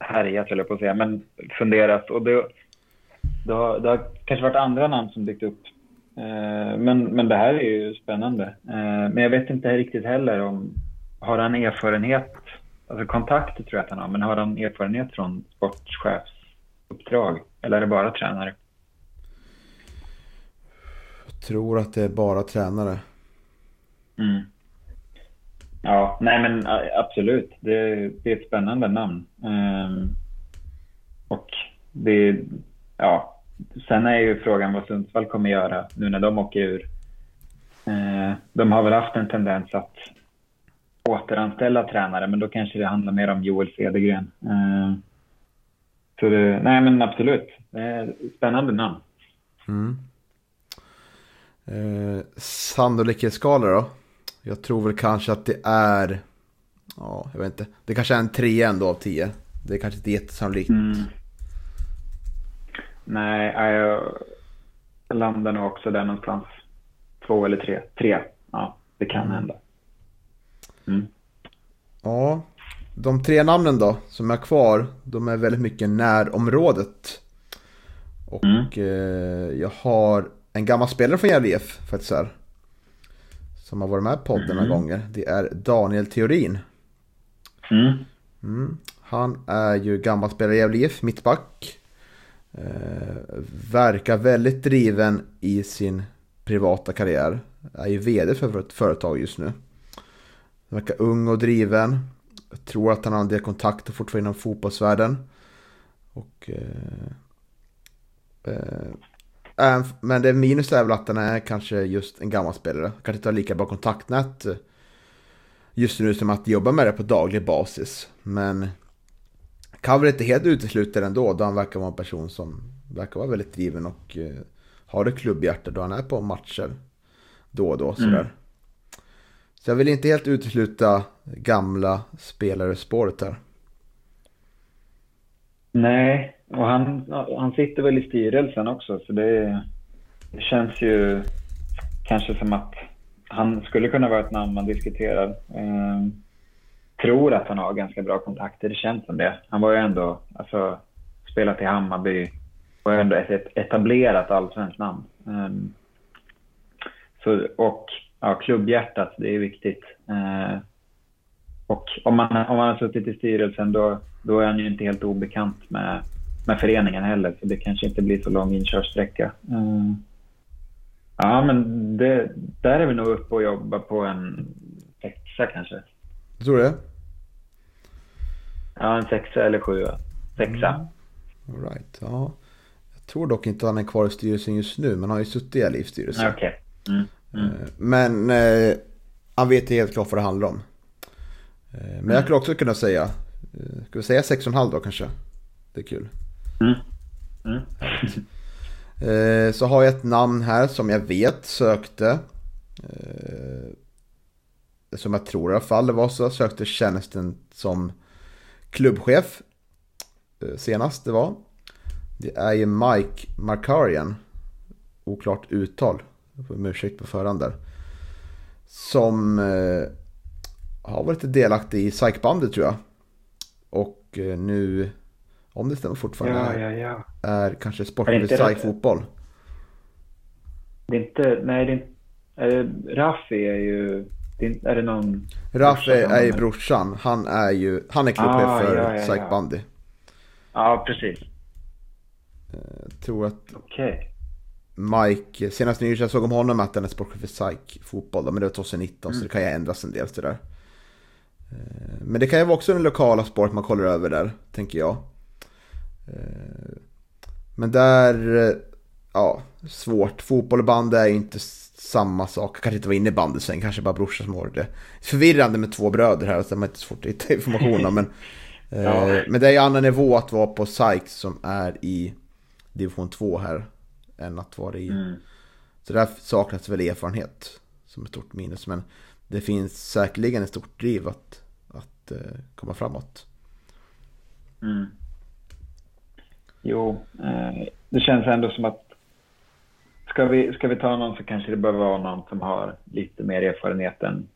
härjat, jag på att säga, men funderat. Och det, det, har, det har kanske varit andra namn som dykt upp Eh, men, men det här är ju spännande. Eh, men jag vet inte riktigt heller om... Har han erfarenhet? Alltså kontakter tror jag att han har, men har han erfarenhet från sportchefsuppdrag? Eller är det bara tränare? Jag tror att det är bara tränare. Mm. Ja, nej men absolut. Det, det är ett spännande namn. Um, och det, ja, Sen är ju frågan vad Sundsvall kommer göra nu när de åker ur. Eh, de har väl haft en tendens att återanställa tränare, men då kanske det handlar mer om Joel Cedergren. Eh, så det, nej men absolut, det är spännande namn. Mm. Eh, Sannolikhetsskala då? Jag tror väl kanske att det är, ja, jag vet inte, det kanske är en tre ändå av tio. Det är kanske inte jättesannolikt. Mm. Nej, jag landar nog också där någonstans. Två eller tre. Tre. Ja, det kan mm. hända. Mm. Ja, de tre namnen då som är kvar, de är väldigt mycket närområdet. Och mm. eh, jag har en gammal spelare från Gävle IF faktiskt här. Som har varit med på podden några mm. gånger. Det är Daniel Theorin. Mm. Mm. Han är ju gammal spelare i Gävle IF, mittback. Eh, verkar väldigt driven i sin privata karriär. Är ju vd för ett företag just nu. Verkar ung och driven. jag tror att han har en del kontakter fortfarande inom fotbollsvärlden. Och... Eh, eh, men det minus är väl att han är kanske just en gammal spelare. Kanske inte har lika bra kontaktnät just nu som att jobba med det på daglig basis. Men kan väl inte helt utesluta det ändå, då han verkar vara en person som verkar vara väldigt driven och eh, har ett klubbhjärta då han är på matcher då och då. Sådär. Mm. Så jag vill inte helt utesluta gamla spelare spåret här. Nej, och han, han sitter väl i styrelsen också så det, det känns ju kanske som att han skulle kunna vara ett namn man diskuterar. Eh, tror att han har ganska bra kontakter, det känns som det. Han var ju ändå, alltså, spelat i Hammarby och ändå ett etablerat allsvenskt namn. Eh, så, och ja, klubbhjärtat, det är viktigt. Eh, och om man, om man har suttit i styrelsen då, då är han ju inte helt obekant med, med föreningen heller, så det kanske inte blir så lång inkörsträcka. Eh, Ja, men det, där är vi nog uppe och jobbar på en sexa kanske. Du tror det? Ja, en sexa eller sjua. Sexa. Mm. All right. ja. Jag tror dock inte han är kvar i styrelsen just nu, men han har ju suttit i LIF-styrelsen. Okay. Mm. Mm. Eh, men eh, han vet helt klart vad det handlar om. Eh, men jag skulle också kunna säga, eh, ska vi säga 6,5 då kanske? Det är kul. Mm. Mm. Eh, så har jag ett namn här som jag vet sökte. Som jag tror i alla fall det var så. Sökte tjänsten som klubbchef. Senast det var. Det är ju Mike Markarian. Oklart uttal. Jag får ursäkt på förhand där. Som har varit delaktig i psykbandet tror jag. Och nu om det stämmer fortfarande, ja, ja, ja. är kanske sportlig fotboll. Det är inte, nej det är inte, Raffi är ju, är det någon? Raffi är ju brorsan, han är ju, han är klubbchef ah, för ja, ja, ja. Precis. Jag eh, tror att okay. Mike, senast nyligen jag såg om honom att han är sportchef för SAIK fotboll, men det var 2019 mm. så det kan ju ändras en del sådär. Eh, men det kan ju vara också den lokala sport man kollar över där, tänker jag. Eh, men där, eh, ja, svårt. Fotboll och bandy är inte samma sak. Kanske inte var innebandy sen, kanske bara brorsor som har det. Förvirrande med två bröder här, så är inte svårt att hitta information om. Men, [LAUGHS] ja. men det är ju annan nivå att vara på Sykes som är i division 2 här. Än att vara i... Mm. Så där saknas väl erfarenhet som ett stort minus. Men det finns säkerligen ett stort driv att, att eh, komma framåt. Mm. Jo, eh, det känns ändå som att ska vi, ska vi ta någon så kanske det behöver vara någon som har lite mer erfarenhet än,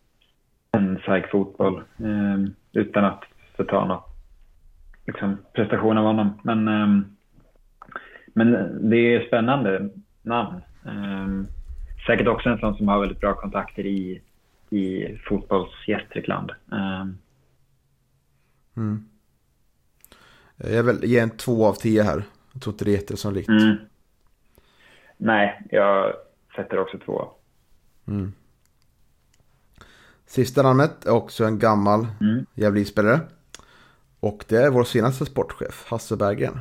än fotboll eh, utan att förta något liksom, prestation av honom. Men, eh, men det är spännande namn. Eh, säkert också en sån som har väldigt bra kontakter i, i fotbolls Gästrikland. Eh. Mm. Jag vill ge en två av tio här. Jag tror inte det är jättesannolikt. Mm. Nej, jag sätter också två. Mm. Sista namnet är också en gammal mm. Gävlespelare. Och det är vår senaste sportchef, Hasse Berggren.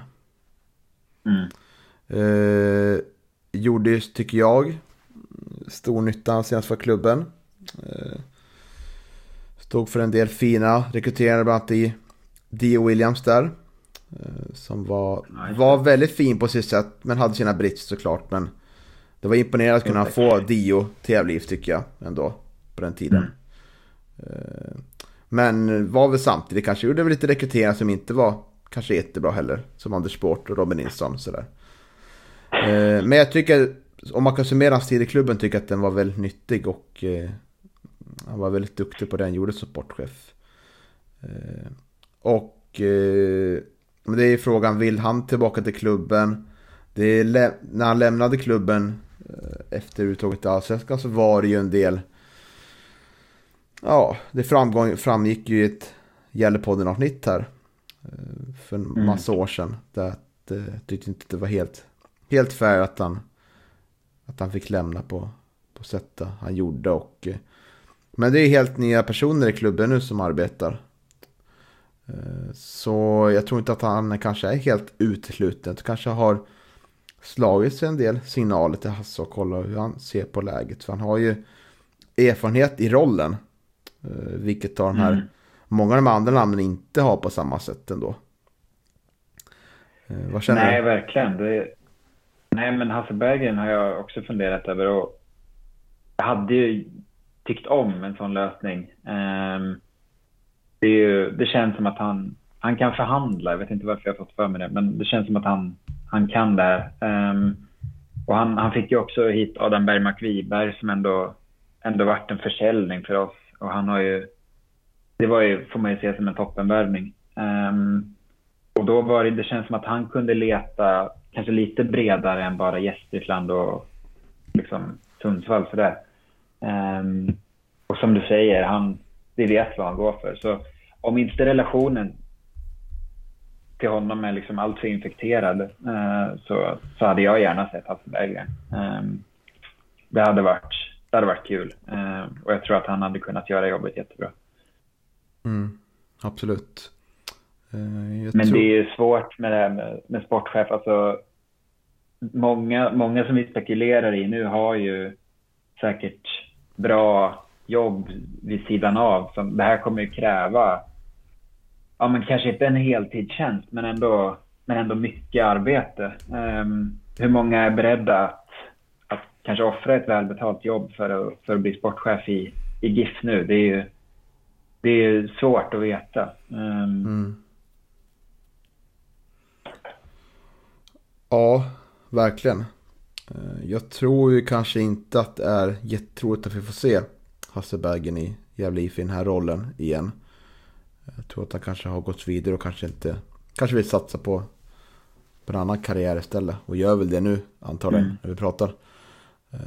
Mm. Eh, gjorde, tycker jag, stor nytta senast för klubben. Eh, stod för en del fina rekryteringar, bland annat i Dio Williams där. Eh, som var, var väldigt fin på sitt sätt, men hade sina brister såklart. Men det var imponerande att kunna få Dio till Gävle tycker jag ändå, på den tiden. Mm. Men var väl samtidigt kanske gjorde väl lite rekryteringar som inte var kanske jättebra heller. Som Anders Sport och Robin Nilsson sådär. Eh, men jag tycker, om man kan summera hans tid i klubben, tycker jag att den var väldigt nyttig och han var väldigt duktig på det han gjorde som sportchef. Och men det är frågan, vill han tillbaka till klubben? När han lämnade klubben eh, efter uttåget till Allsvenskan så var det ju en del... Ja, det framgång, framgick ju i ett Gällepodden-avsnitt här. Eh, för en mm. massa år sedan. Där att, jag eh, tyckte inte det var helt, helt fair att han, att han fick lämna på, på sättet han gjorde. Och, men det är helt nya personer i klubben nu som arbetar. Eh, så jag tror inte att han kanske är helt utesluten. Kanske har slagit sig en del signaler till Hasse och kolla hur han ser på läget. För han har ju erfarenhet i rollen. Eh, vilket tar de här, mm. många av de andra namnen inte har på samma sätt ändå. Eh, vad känner Nej, du? verkligen. Det... Nej, men Hasse Berggren har jag också funderat över. Och jag hade ju tyckt om en sån lösning. Ehm, det, ju, det, känns som att han, han kan förhandla. Jag vet inte varför jag har fått för mig det, men det känns som att han, han kan det. Ehm, och han, han fick ju också hit Adam Bergmark Wiberg som ändå, ändå varit en försäljning för oss. Och han har ju, det var ju, får man ju se som en toppenvärvning. Ehm, och då var det, det känns som att han kunde leta kanske lite bredare än bara Gästrikland och liksom Sundsvall sådär. Um, och som du säger, han, vi vet vad han går för. Så om inte relationen till honom är liksom alltför infekterad uh, så, så hade jag gärna sett Hasse Berggren. Um, det, hade varit, det hade varit kul uh, och jag tror att han hade kunnat göra jobbet jättebra. Mm, absolut. Uh, Men tror... det är ju svårt med det här med, med sportchef. Alltså, många, många som vi spekulerar i nu har ju säkert bra jobb vid sidan av. Som det här kommer ju kräva, ja men kanske inte en heltidstjänst, men ändå, men ändå mycket arbete. Um, hur många är beredda att, att kanske offra ett välbetalt jobb för att, för att bli sportchef i, i GIF nu? Det är ju det är svårt att veta. Um, mm. Ja, verkligen. Eh, jag tror ju kanske inte att det är jättetroligt att vi får se Hasse Bergen i Gävle IF i den här rollen igen. Jag tror att han kanske har gått vidare och kanske inte kanske vill satsa på, på en annan karriär istället. Och gör väl det nu antagligen mm. när vi pratar. Eh,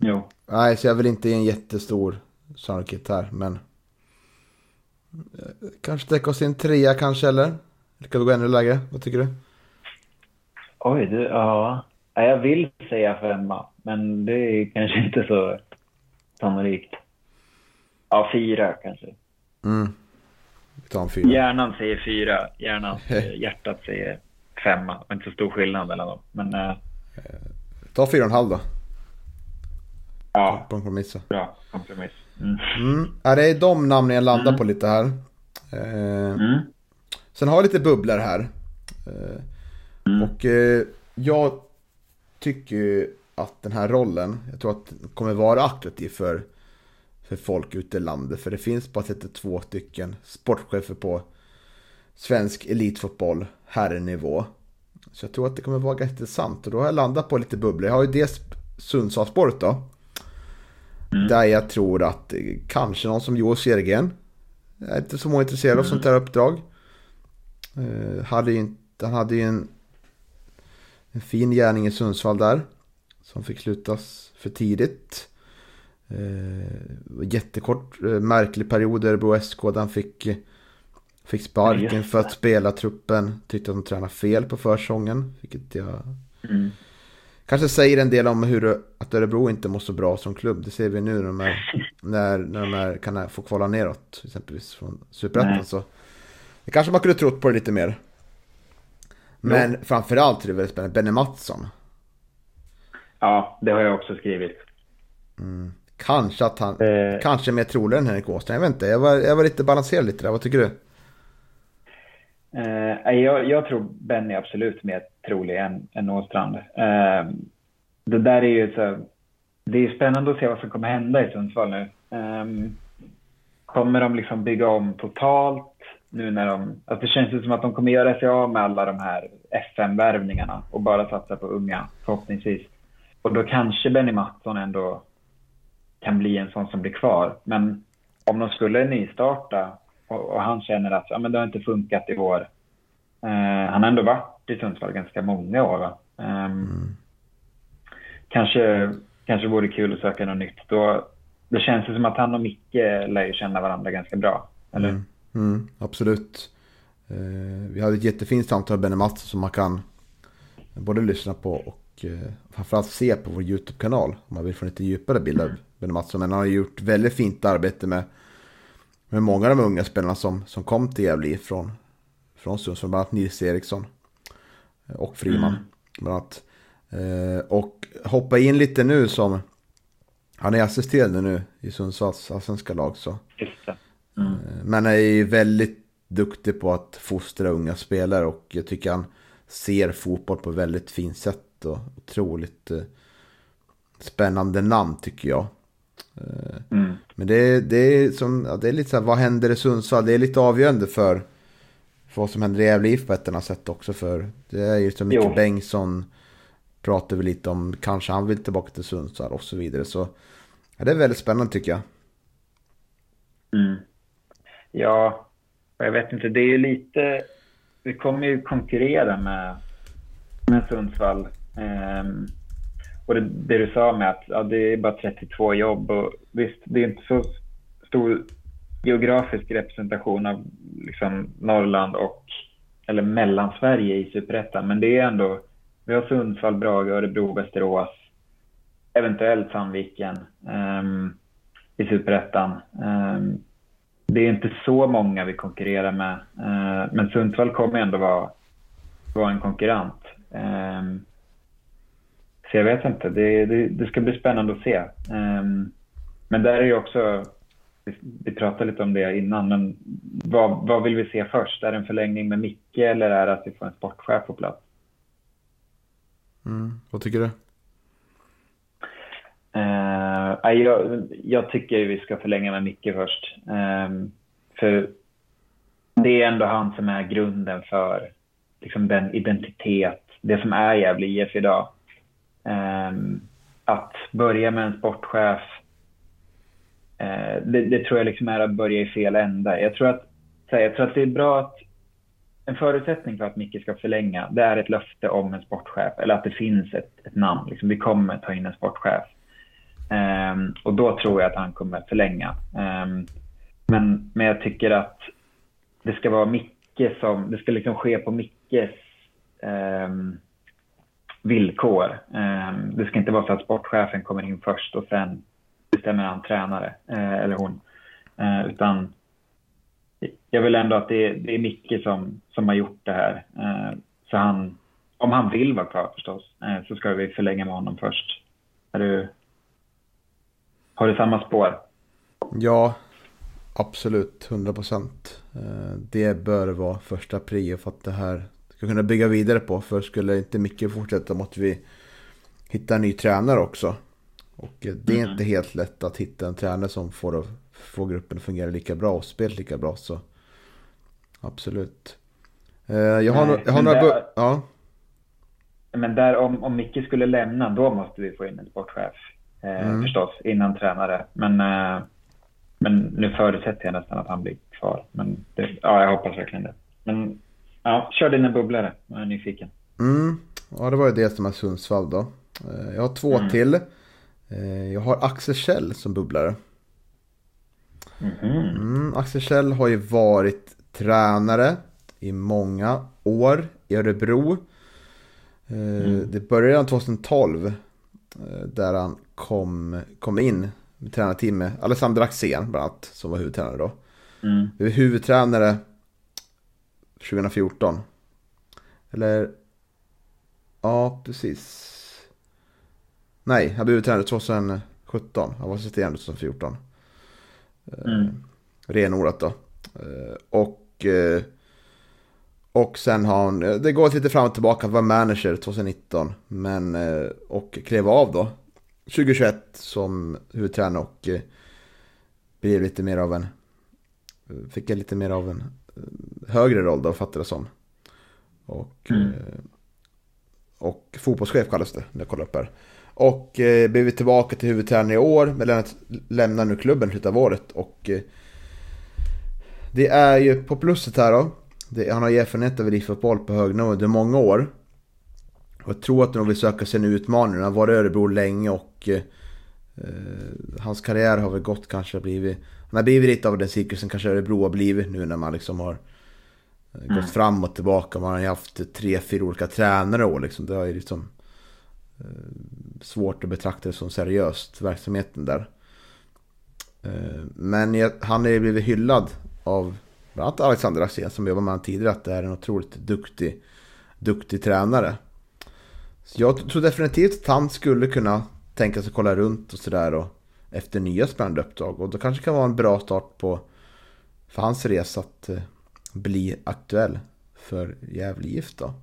jo. Nej, så jag vill inte ge en jättestor sannolikhet här. Men eh, kanske täcka oss i en trea kanske eller? Eller kan vi gå ännu lägre? Vad tycker du? Oj, du, ja. Jag vill säga femma, men det är kanske inte så sannolikt. Ja, fyra kanske. Mm. Vi tar en fyra. Hjärnan säger fyra, hjärnan, [LAUGHS] hjärtat säger femma. Det är inte så stor skillnad mellan dem. Men, äh... Ta fyra och en halv då. Ja, kompromiss. Bra kompromiss. Mm. Mm. Ja, det är de namnen jag landar mm. på lite här. Eh, mm. Sen har jag lite bubblor här. Eh, mm. och eh, jag tycker att den här rollen, jag tror att den kommer vara attraktiv för, för folk ute i landet. För det finns bara 32 stycken sportchefer på svensk elitfotboll herrnivå. Så jag tror att det kommer vara ganska intressant. Och då har jag landat på lite bubblor. Jag har ju dels Sundsvallsspåret då. Mm. Där jag tror att kanske någon som Joel Sergen är inte så många intresserade av sånt här uppdrag. Uh, hade inte, han hade ju en en fin gärning i Sundsvall där. Som fick slutas för tidigt. Eh, jättekort, eh, märklig period Örebro SK där han fick, fick sparken för att spela truppen. Tyckte att de tränade fel på försången. Vilket jag... Mm. Kanske säger en del om hur att Örebro inte mår så bra som klubb. Det ser vi nu när de, är, [LAUGHS] när, när de är, kan få kvala neråt. Exempelvis från Superettan. det kanske man kunde trott på det lite mer. Men jo. framförallt är det väldigt spännande. Benny Mattsson. Ja, det har jag också skrivit. Mm. Kanske att han, eh. kanske mer trolig än Henrik Åstrand. Jag vet inte, jag var, jag var lite balanserad lite där. Vad tycker du? Eh, jag, jag, tror Benny är absolut mer trolig än, än Åstrand. Eh, det där är ju så, det är spännande att se vad som kommer hända i Sundsvall nu. Eh, kommer de liksom bygga om totalt? Nu när de, att det känns som att de kommer göra sig av med alla de här FM-värvningarna och bara satsa på unga förhoppningsvis. Och då kanske Benny Mattsson ändå kan bli en sån som blir kvar. Men om de skulle nystarta och, och han känner att ja, men det har inte funkat i år. Eh, han har ändå varit i Sundsvall ganska många år. Eh, mm. kanske, kanske vore kul att söka något nytt. Då, det känns som att han och Micke lär ju känna varandra ganska bra. Eller? Mm. Mm, absolut. Eh, vi hade ett jättefint samtal med Benny Mattsson som man kan både lyssna på och eh, framförallt se på vår YouTube-kanal. Om man vill få en lite djupare bild av Benny Mattsson. Men han har gjort väldigt fint arbete med, med många av de unga spelarna som, som kom till Gävle från, från Sundsvall, bland annat Nils Eriksson och Friman. Mm. Bland annat. Och hoppa in lite nu som, han är assisterande nu i Sundsvalls allsvenska lag. Så. Mm. Men är ju väldigt duktig på att fostra unga spelare och jag tycker han ser fotboll på väldigt fint sätt och otroligt spännande namn tycker jag. Mm. Men det, det, är som, ja, det är lite så här, vad händer i Sundsvall? Det är lite avgörande för, för vad som händer i Gävle IF på ett annat sätt också. För det är ju så mycket Bengtsson pratar vi lite om, kanske han vill tillbaka till Sundsvall och så vidare. Så ja, det är väldigt spännande tycker jag. Mm. Ja, jag vet inte, det är ju lite, vi kommer ju konkurrera med, med Sundsvall. Um, och det, det, du sa med att ja, det är bara 32 jobb och visst, det är inte så stor geografisk representation av liksom Norrland och eller Mellansverige i Superettan, men det är ändå, vi har Sundsvall, Brage, Örebro, Västerås, eventuellt Sandviken um, i Superettan. Um, det är inte så många vi konkurrerar med, eh, men Sundsvall kommer ändå vara, vara en konkurrent. Ehm, så jag vet inte, det, det, det ska bli spännande att se. Ehm, men där är ju också, vi, vi pratade lite om det innan, men vad, vad vill vi se först? Är det en förlängning med Micke eller är det att vi får en sportchef på plats? Mm, vad tycker du? Eh, jag, jag, tycker vi ska förlänga med Micke först. Eh, för det är ändå han som är grunden för liksom, den identitet, det som är Gävle IF idag. Eh, att börja med en sportchef, eh, det, det, tror jag liksom är att börja i fel ända. Jag tror, att, jag tror att det är bra att en förutsättning för att Micke ska förlänga, det är ett löfte om en sportchef, eller att det finns ett, ett namn. Liksom, vi kommer ta in en sportchef. Um, och då tror jag att han kommer förlänga. Um, men, men jag tycker att det ska vara Micke som, det ska liksom ske på Mickes um, villkor. Det ska inte vara så att sportchefen kommer in först och sen bestämmer han tränare, eh, eller hon. Eh, utan jag vill ändå att det är, det är Micke som, som har gjort det här. Eh, så han, om han vill vara kvar förstås, eh, så ska vi förlänga med honom först. Är du, har du samma spår? Ja, absolut. 100 procent. Det bör vara första prio för att det här ska kunna bygga vidare på. För skulle inte Micke fortsätta måste vi hitta en ny tränare också. Och det är mm. inte helt lätt att hitta en tränare som får, får gruppen att fungera lika bra och spela lika bra. Så absolut. Eh, jag har, Nej, jag har några... Där, ja. Men där om, om Micke skulle lämna, då måste vi få in en sportchef. Eh, mm. Förstås, innan tränare. Men, eh, men nu förutsätter jag nästan att han blir kvar. Men det, ja, jag hoppas verkligen det. Men Ja, kör dina bubblare. Jag är nyfiken. Mm. Ja, det var ju det som är Sundsvall då. Eh, jag har två mm. till. Jag har Axel Kjell som bubblare. Mm. Mm, Axel Kjell har ju varit tränare i många år i Örebro. Mm. Det började redan 2012. Där han kom, kom in med Alexander Axén bland annat. Som var huvudtränare då. Mm. Huvudtränare 2014. Eller... Ja, precis. Nej, han blev tränare 2017. Han var assisterande 2014. Eh, mm. Renodlat då. Eh, och... Eh, och sen har han, det går lite fram och tillbaka, han var manager 2019. Men, och klev av då. 2021 som huvudtränare och blev lite mer av en... Fick jag lite mer av en högre roll då, fattar det som. Och, mm. Eh, och fotbollschef kallas det, när jag kollar upp här. Och eh, blev tillbaka till huvudtränare i år, men Lennart lämnar nu klubben i slutet av året. Och eh, det är ju på plusset här då. Det, han har ju erfarenhet av elitfotboll på hög nivå under många år. Och jag tror att han vill söka sig en utmaning. Han har varit i Örebro länge och eh, hans karriär har väl gått kanske blivit... Han har blivit lite av den cirkusen kanske Örebro har blivit nu när man liksom har Mm. Gått fram och tillbaka. Man har ju haft tre, fyra olika tränare och liksom. Det har ju liksom eh, svårt att betrakta det som seriöst, verksamheten där. Eh, men jag, han är ju blivit hyllad av bland annat Alexander Axén som jobbar med honom tidigare att det är en otroligt duktig, duktig tränare. Så jag tror definitivt att han skulle kunna tänka sig kolla runt och sådär efter nya spännande uppdrag. Och då kanske det kan vara en bra start på för hans resa att eh, bli aktuell för Gävle IF då.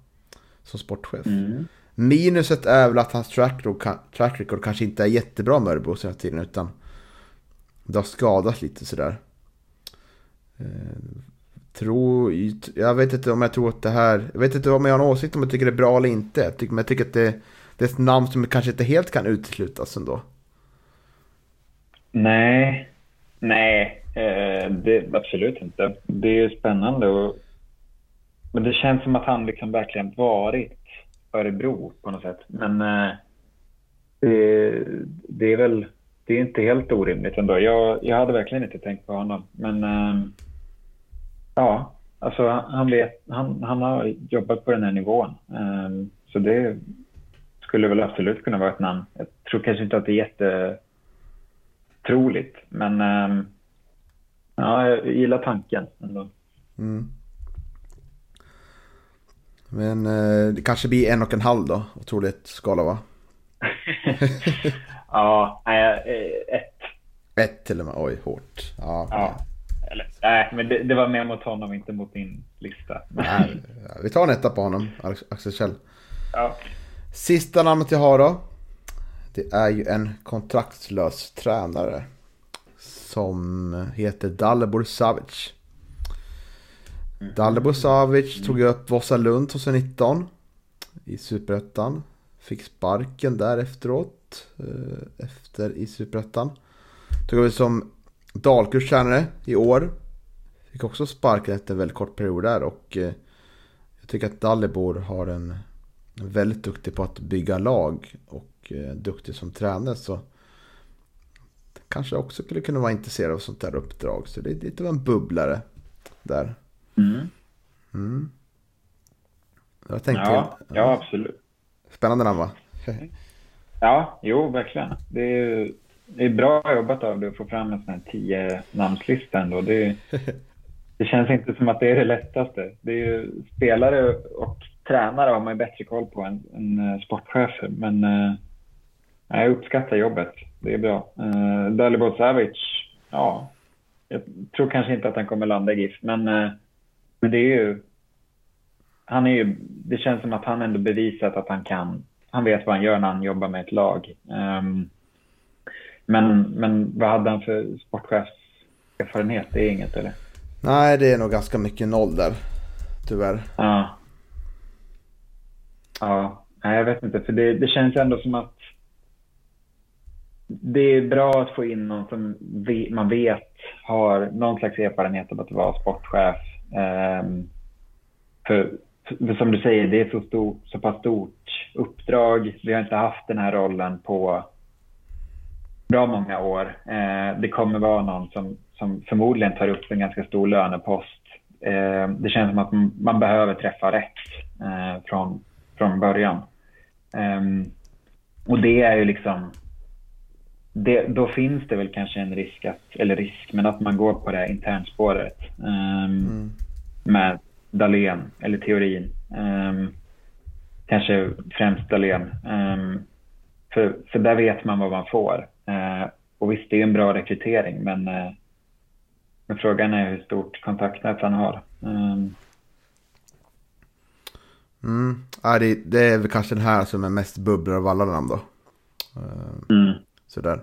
Som sportchef. Mm. Minuset är väl att hans track record, track record kanske inte är jättebra med Örebro senaste tiden utan det har skadats lite sådär. Eh, tro, jag vet inte om jag tror att det här, jag vet inte om jag har en åsikt om jag tycker det är bra eller inte. Men jag tycker att det, det är ett namn som kanske inte helt kan uteslutas ändå. Nej, nej, eh, det, absolut inte. Det är ju spännande och men det känns som att han liksom verkligen varit Örebro på något sätt. Men eh, det, det, är väl det är inte helt orimligt ändå. Jag, jag hade verkligen inte tänkt på honom. Men eh, ja, alltså han, vet, han, han har jobbat på den här nivån. Eh, så det skulle väl absolut kunna vara ett namn. Jag tror kanske inte att det är jättetroligt. Men eh, ja, jag gillar tanken ändå. Mm. Men eh, det kanske blir en och en halv då, otroligt skala va? [LAUGHS] ja, nej, eh, ett. Ett till och med, oj hårt. Ja, ja. Eller, nej, men det, det, var mer mot honom, inte mot din lista. nej, vi tar en etta på honom, Axel Kjell. Ja. Sista namnet jag har då. Det är ju en kontraktslös tränare. Som heter Dalibor Savic. Mm. Dalibor Savic tog upp Vasalund 2019 i Superettan. Fick sparken där efteråt. Eh, efter i Superettan. Tog över som Dalkurstränare i år. Fick också sparken efter en väldigt kort period där och eh, jag tycker att Dalibor har en väldigt duktig på att bygga lag och eh, duktig som tränare så kanske också skulle kunna vara intresserad av sånt där uppdrag. Så det är lite av en bubblare där. Mm. Mm. Jag tänkte, ja, ja, absolut. Spännande namn va? [LAUGHS] ja, jo verkligen. Det är, det är bra jobbat av dig att få fram en sån här tio namnslista ändå. Det, [LAUGHS] det känns inte som att det är det lättaste. Det är ju spelare och tränare har man ju bättre koll på än, än eh, sportchefer. Men uh, jag uppskattar jobbet. Det är bra. Uh, Dalibor Savic, ja, jag tror kanske inte att han kommer landa i GIF, men uh, men det är ju... Han är ju, det känns som att han ändå bevisat att han kan. Han vet vad han gör när han jobbar med ett lag. Um, men, men vad hade han för sportchefserfarenhet? Det är inget eller? Nej, det är nog ganska mycket noll där. Tyvärr. Ja. Jag vet inte. För det, det känns ändå som att det är bra att få in någon som man vet har någon slags erfarenhet av att vara sportchef Um, för, för, som du säger, det är så, stor, så pass stort uppdrag. Vi har inte haft den här rollen på bra många år. Uh, det kommer vara någon som, som förmodligen tar upp en ganska stor lönepost. Uh, det känns som att man, behöver träffa rätt uh, eh, från, från början. Um, och det är ju liksom det, då finns det väl kanske en risk, att, eller risk, men att man går på det internspåret um, mm. med Dahlén, eller teorin. Um, kanske främst Dahlén. För, för där vet man vad man får. Uh, och visst, det är en bra rekrytering, men, uh, men frågan är hur stort kontaktnät han har. Mm. ja, det, det, är väl kanske den här som är mest bubblar av alla namn då. Uh, mm. Sådär.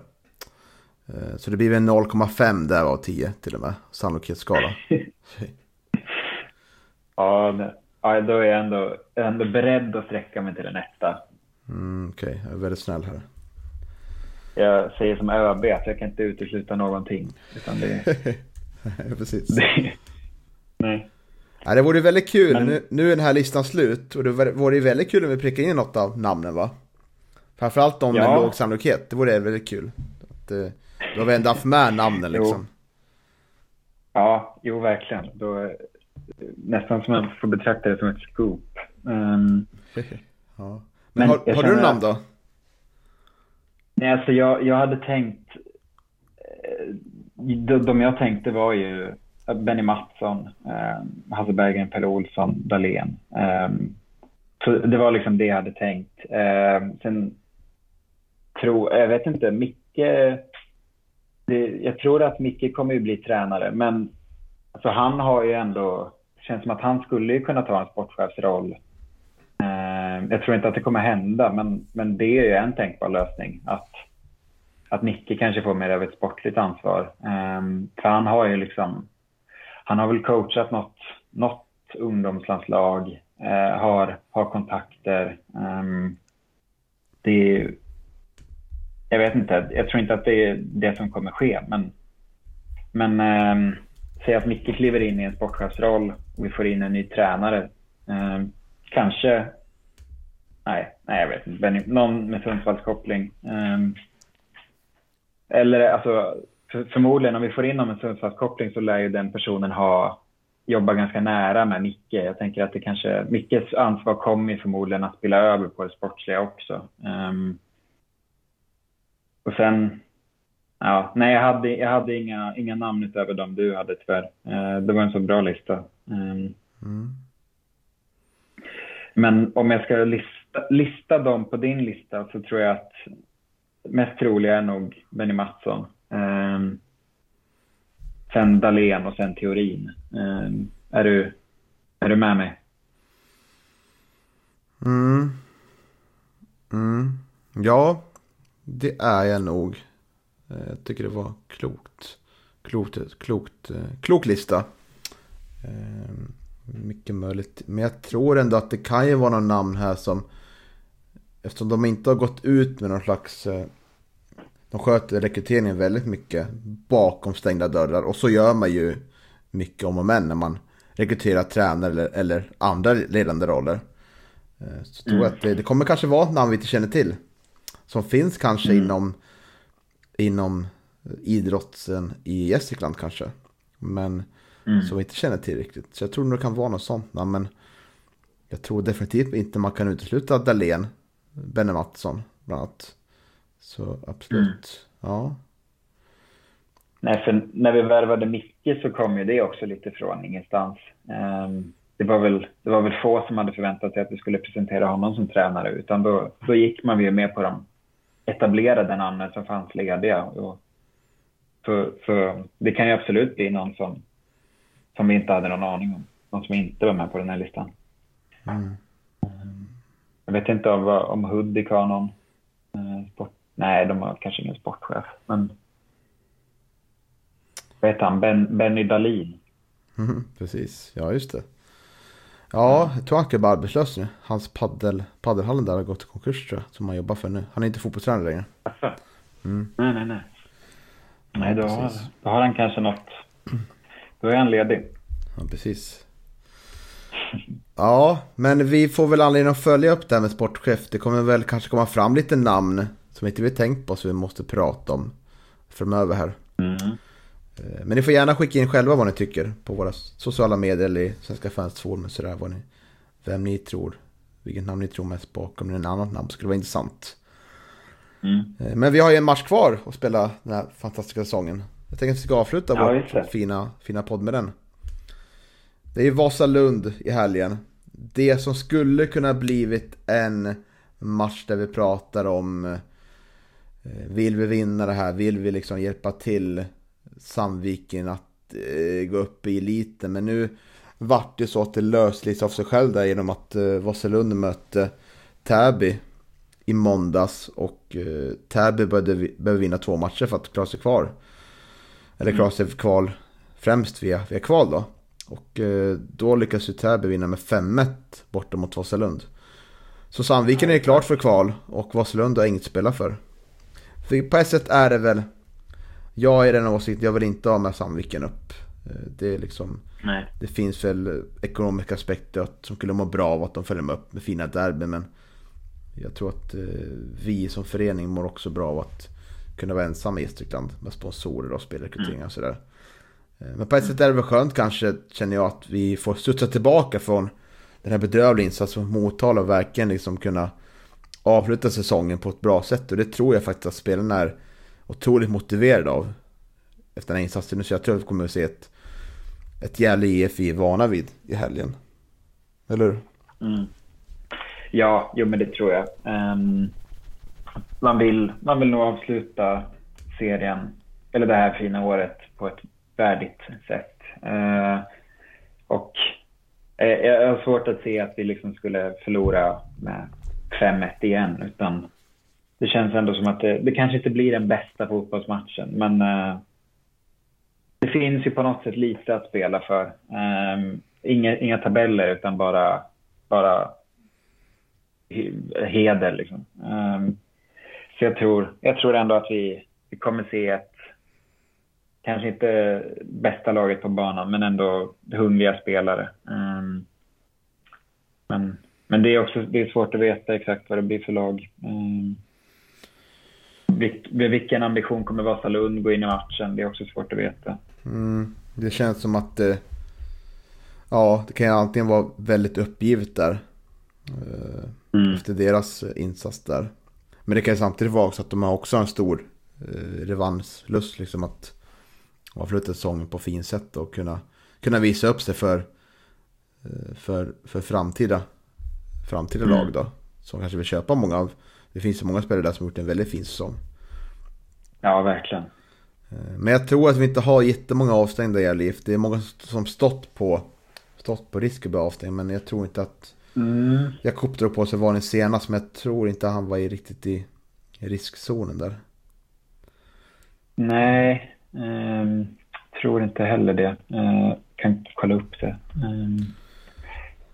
Eh, så det blir väl 0,5 där av 10 till och med. Sannolikhetsskala. [LAUGHS] ja, ja, då är jag ändå, ändå beredd att sträcka mig till en etta. Mm, Okej, okay. jag är väldigt snäll här. Jag säger som ÖB att jag kan inte utesluta någonting. Utan det, [LAUGHS] Precis. Det, [LAUGHS] nej. Ja, det vore väldigt kul. Men... Nu, nu är den här listan slut. Och det vore väldigt kul om vi prickar in något av namnen va? Framförallt de ja. med låg sannolikhet. Det vore väldigt kul. Att, eh, då har vi ändå haft med namnen liksom. Ja, jo verkligen. Då, nästan som man får betrakta det som ett scoop. Um, [LAUGHS] ja. Men, men har, har du namn då? Nej, alltså jag, jag hade tänkt... Eh, de, de jag tänkte var ju Benny Mattsson, eh, Hasse Berggren, Pelle Olsson, Dahlén. Eh, så det var liksom det jag hade tänkt. Eh, sen tror, jag vet inte, Micke, det, jag tror att Micke kommer ju bli tränare, men alltså han har ju ändå, det känns som att han skulle ju kunna ta en sportchefsroll. Eh, jag tror inte att det kommer hända, men, men det är ju en tänkbar lösning. Att, att Micke kanske får mer av ett sportligt ansvar. Eh, för han har ju liksom, han har väl coachat något, något ungdomslandslag, eh, har, har kontakter. Um, det är, jag vet inte, jag tror inte att det är det som kommer ske, men, men um, säg att Micke kliver in i en sportchefsroll och vi får in en ny tränare. Um, kanske, nej, nej jag vet inte, någon med Sundsvallskoppling. Um, eller alltså, för, förmodligen om vi får in någon med Sundsvallskoppling så lär ju den personen ha jobbar ganska nära med Micke. Jag tänker att det kanske, Mickes ansvar kommer förmodligen att spela över på det sportsliga också. Um, och sen, ja, nej jag hade, jag hade inga, inga namn utöver dem du hade tyvärr. Uh, det var en så bra lista. Um, mm. Men om jag ska lista, lista dem på din lista så tror jag att mest troliga är nog Benny Mattsson. Um, sen Dahlén och sen teorin. Um, ehm, är, du, är du med mig? Mm. Mm. Ja, det är jag nog. Eh, jag tycker det var klokt. Klokt, klokt, eh, klok lista. Ehm, mycket möjligt. Men jag tror ändå att det kan ju vara någon namn här som Eftersom de inte har gått ut med någon slags eh, de sköter rekryteringen väldigt mycket bakom stängda dörrar. Och så gör man ju mycket om och men när man rekryterar tränare eller, eller andra ledande roller. Eh, så tror jag mm. att det, det, kommer kanske vara ett namn vi inte känner till. Som finns kanske mm. inom, inom idrotten i Gästrikland kanske. Men mm. som vi inte känner till riktigt. Så jag tror nog det kan vara något sånt namn. Men jag tror definitivt inte man kan utesluta Dahlén, Benne Mattsson bland annat. Så absolut, mm. ja. Nej, för när vi värvade Micke så kom ju det också lite från ingenstans. Um, det, var väl, det var väl få som hade förväntat sig att vi skulle presentera honom som tränare, utan då, då gick man ju med på de etablerade namnen som fanns lediga. Och, så, så det kan ju absolut bli någon som, som vi inte hade någon aning om. Någon som inte var med på den här listan. Mm. Jag vet inte om, om Hudik har någon eh, sport Nej, de har kanske ingen sportchef. Men vad heter han? Ben, Benny Dahlin. Mm, precis, ja just det. Ja, jag tror han ska vara arbetslös nu. Hans paddel, paddelhallen där har gått i konkurs tror jag. Som han jobbar för nu. Han är inte fotbollstränare längre. Mm. Nej, nej, nej. Nej, då, har, då har han kanske något. Då är han ledig. Ja, precis. Ja, men vi får väl anledning att följa upp det här med sportchef. Det kommer väl kanske komma fram lite namn som inte vi tänkt på som vi måste prata om framöver här. Mm. Eh, men ni får gärna skicka in själva vad ni tycker på våra sociala medier eller i Svenska fans forum sådär. Vad ni, vem ni tror, vilket namn ni tror mest bakom en annat namn skulle vara intressant. Mm. Eh, men vi har ju en match kvar att spela den här fantastiska säsongen. Jag tänker att vi ska avsluta ja, vår fina, fina podd med den. Det är ju Vasalund i helgen. Det som skulle kunna blivit en match där vi pratar om Eh, vill vi vinna det här? Vill vi liksom hjälpa till Sandviken att eh, gå upp i eliten? Men nu vart det så att det lösligt av sig själv där genom att eh, Vasalund mötte Täby i måndags och eh, Täby behövde vinna två matcher för att klara sig kvar. Eller klara sig kval främst via, via kval då. Och eh, då lyckas ju Täby vinna med 5-1 borta mot Vasalund. Så Sandviken är klart för kval och Vasalund har inget att spela för. För på ett sätt är det väl, jag är den åsikten, jag vill inte ha med Sandviken upp. Eh, det är liksom, Nej. det finns väl ekonomiska aspekter som skulle må bra av att de följer med upp med fina derbyn. Men jag tror att eh, vi som förening mår också bra av att kunna vara ensamma i Gästrikland med sponsorer och spelrekryteringar mm. och sådär. Eh, men på ett sätt är det väl skönt kanske, känner jag, att vi får studsa tillbaka från den här bedrövliga insatsen mot Motala och verkligen liksom kunna avsluta säsongen på ett bra sätt. Och det tror jag faktiskt att spelarna är otroligt motiverade av. Efter den här insatsen. Så jag tror att vi kommer att se ett, ett Gävle IF vi är vana vid i helgen. Eller hur? Mm. Ja, jo men det tror jag. Um, man, vill, man vill nog avsluta serien, eller det här fina året, på ett värdigt sätt. Uh, och uh, jag har svårt att se att vi liksom skulle förlora med 5-1 igen, utan det känns ändå som att det, det kanske inte blir den bästa fotbollsmatchen, men eh, det finns ju på något sätt lite att spela för. Eh, inga, inga tabeller, utan bara, bara heder. Liksom. Eh, så jag tror, jag tror ändå att vi, vi kommer se ett, kanske inte bästa laget på banan, men ändå hungriga spelare. Um, men, men det är också det är svårt att veta exakt vad det blir för lag. Um, med vilken ambition kommer Vasalund gå in i matchen? Det är också svårt att veta. Mm, det känns som att eh, ja, det kan ju antingen vara väldigt uppgivet där. Eh, mm. Efter deras insats där. Men det kan ju samtidigt vara också att de har också en stor eh, revanschlust. Liksom att avsluta säsongen på fint sätt och kunna, kunna visa upp sig för, eh, för, för framtida, framtida mm. lag då. Som kanske vill köpa många av, det finns så många spelare där som har gjort en väldigt fin säsong. Ja, verkligen. Eh, men jag tror att vi inte har jättemånga avstängda i LIF. Det är många som stått på, stått på risk att bli avstängd. Men jag tror inte att Mm. Jakob drog på sig varning senast men jag tror inte han var i, riktigt i, riskzonen där. Nej, eh, tror inte heller det. Eh, kan inte kolla upp det. Eh,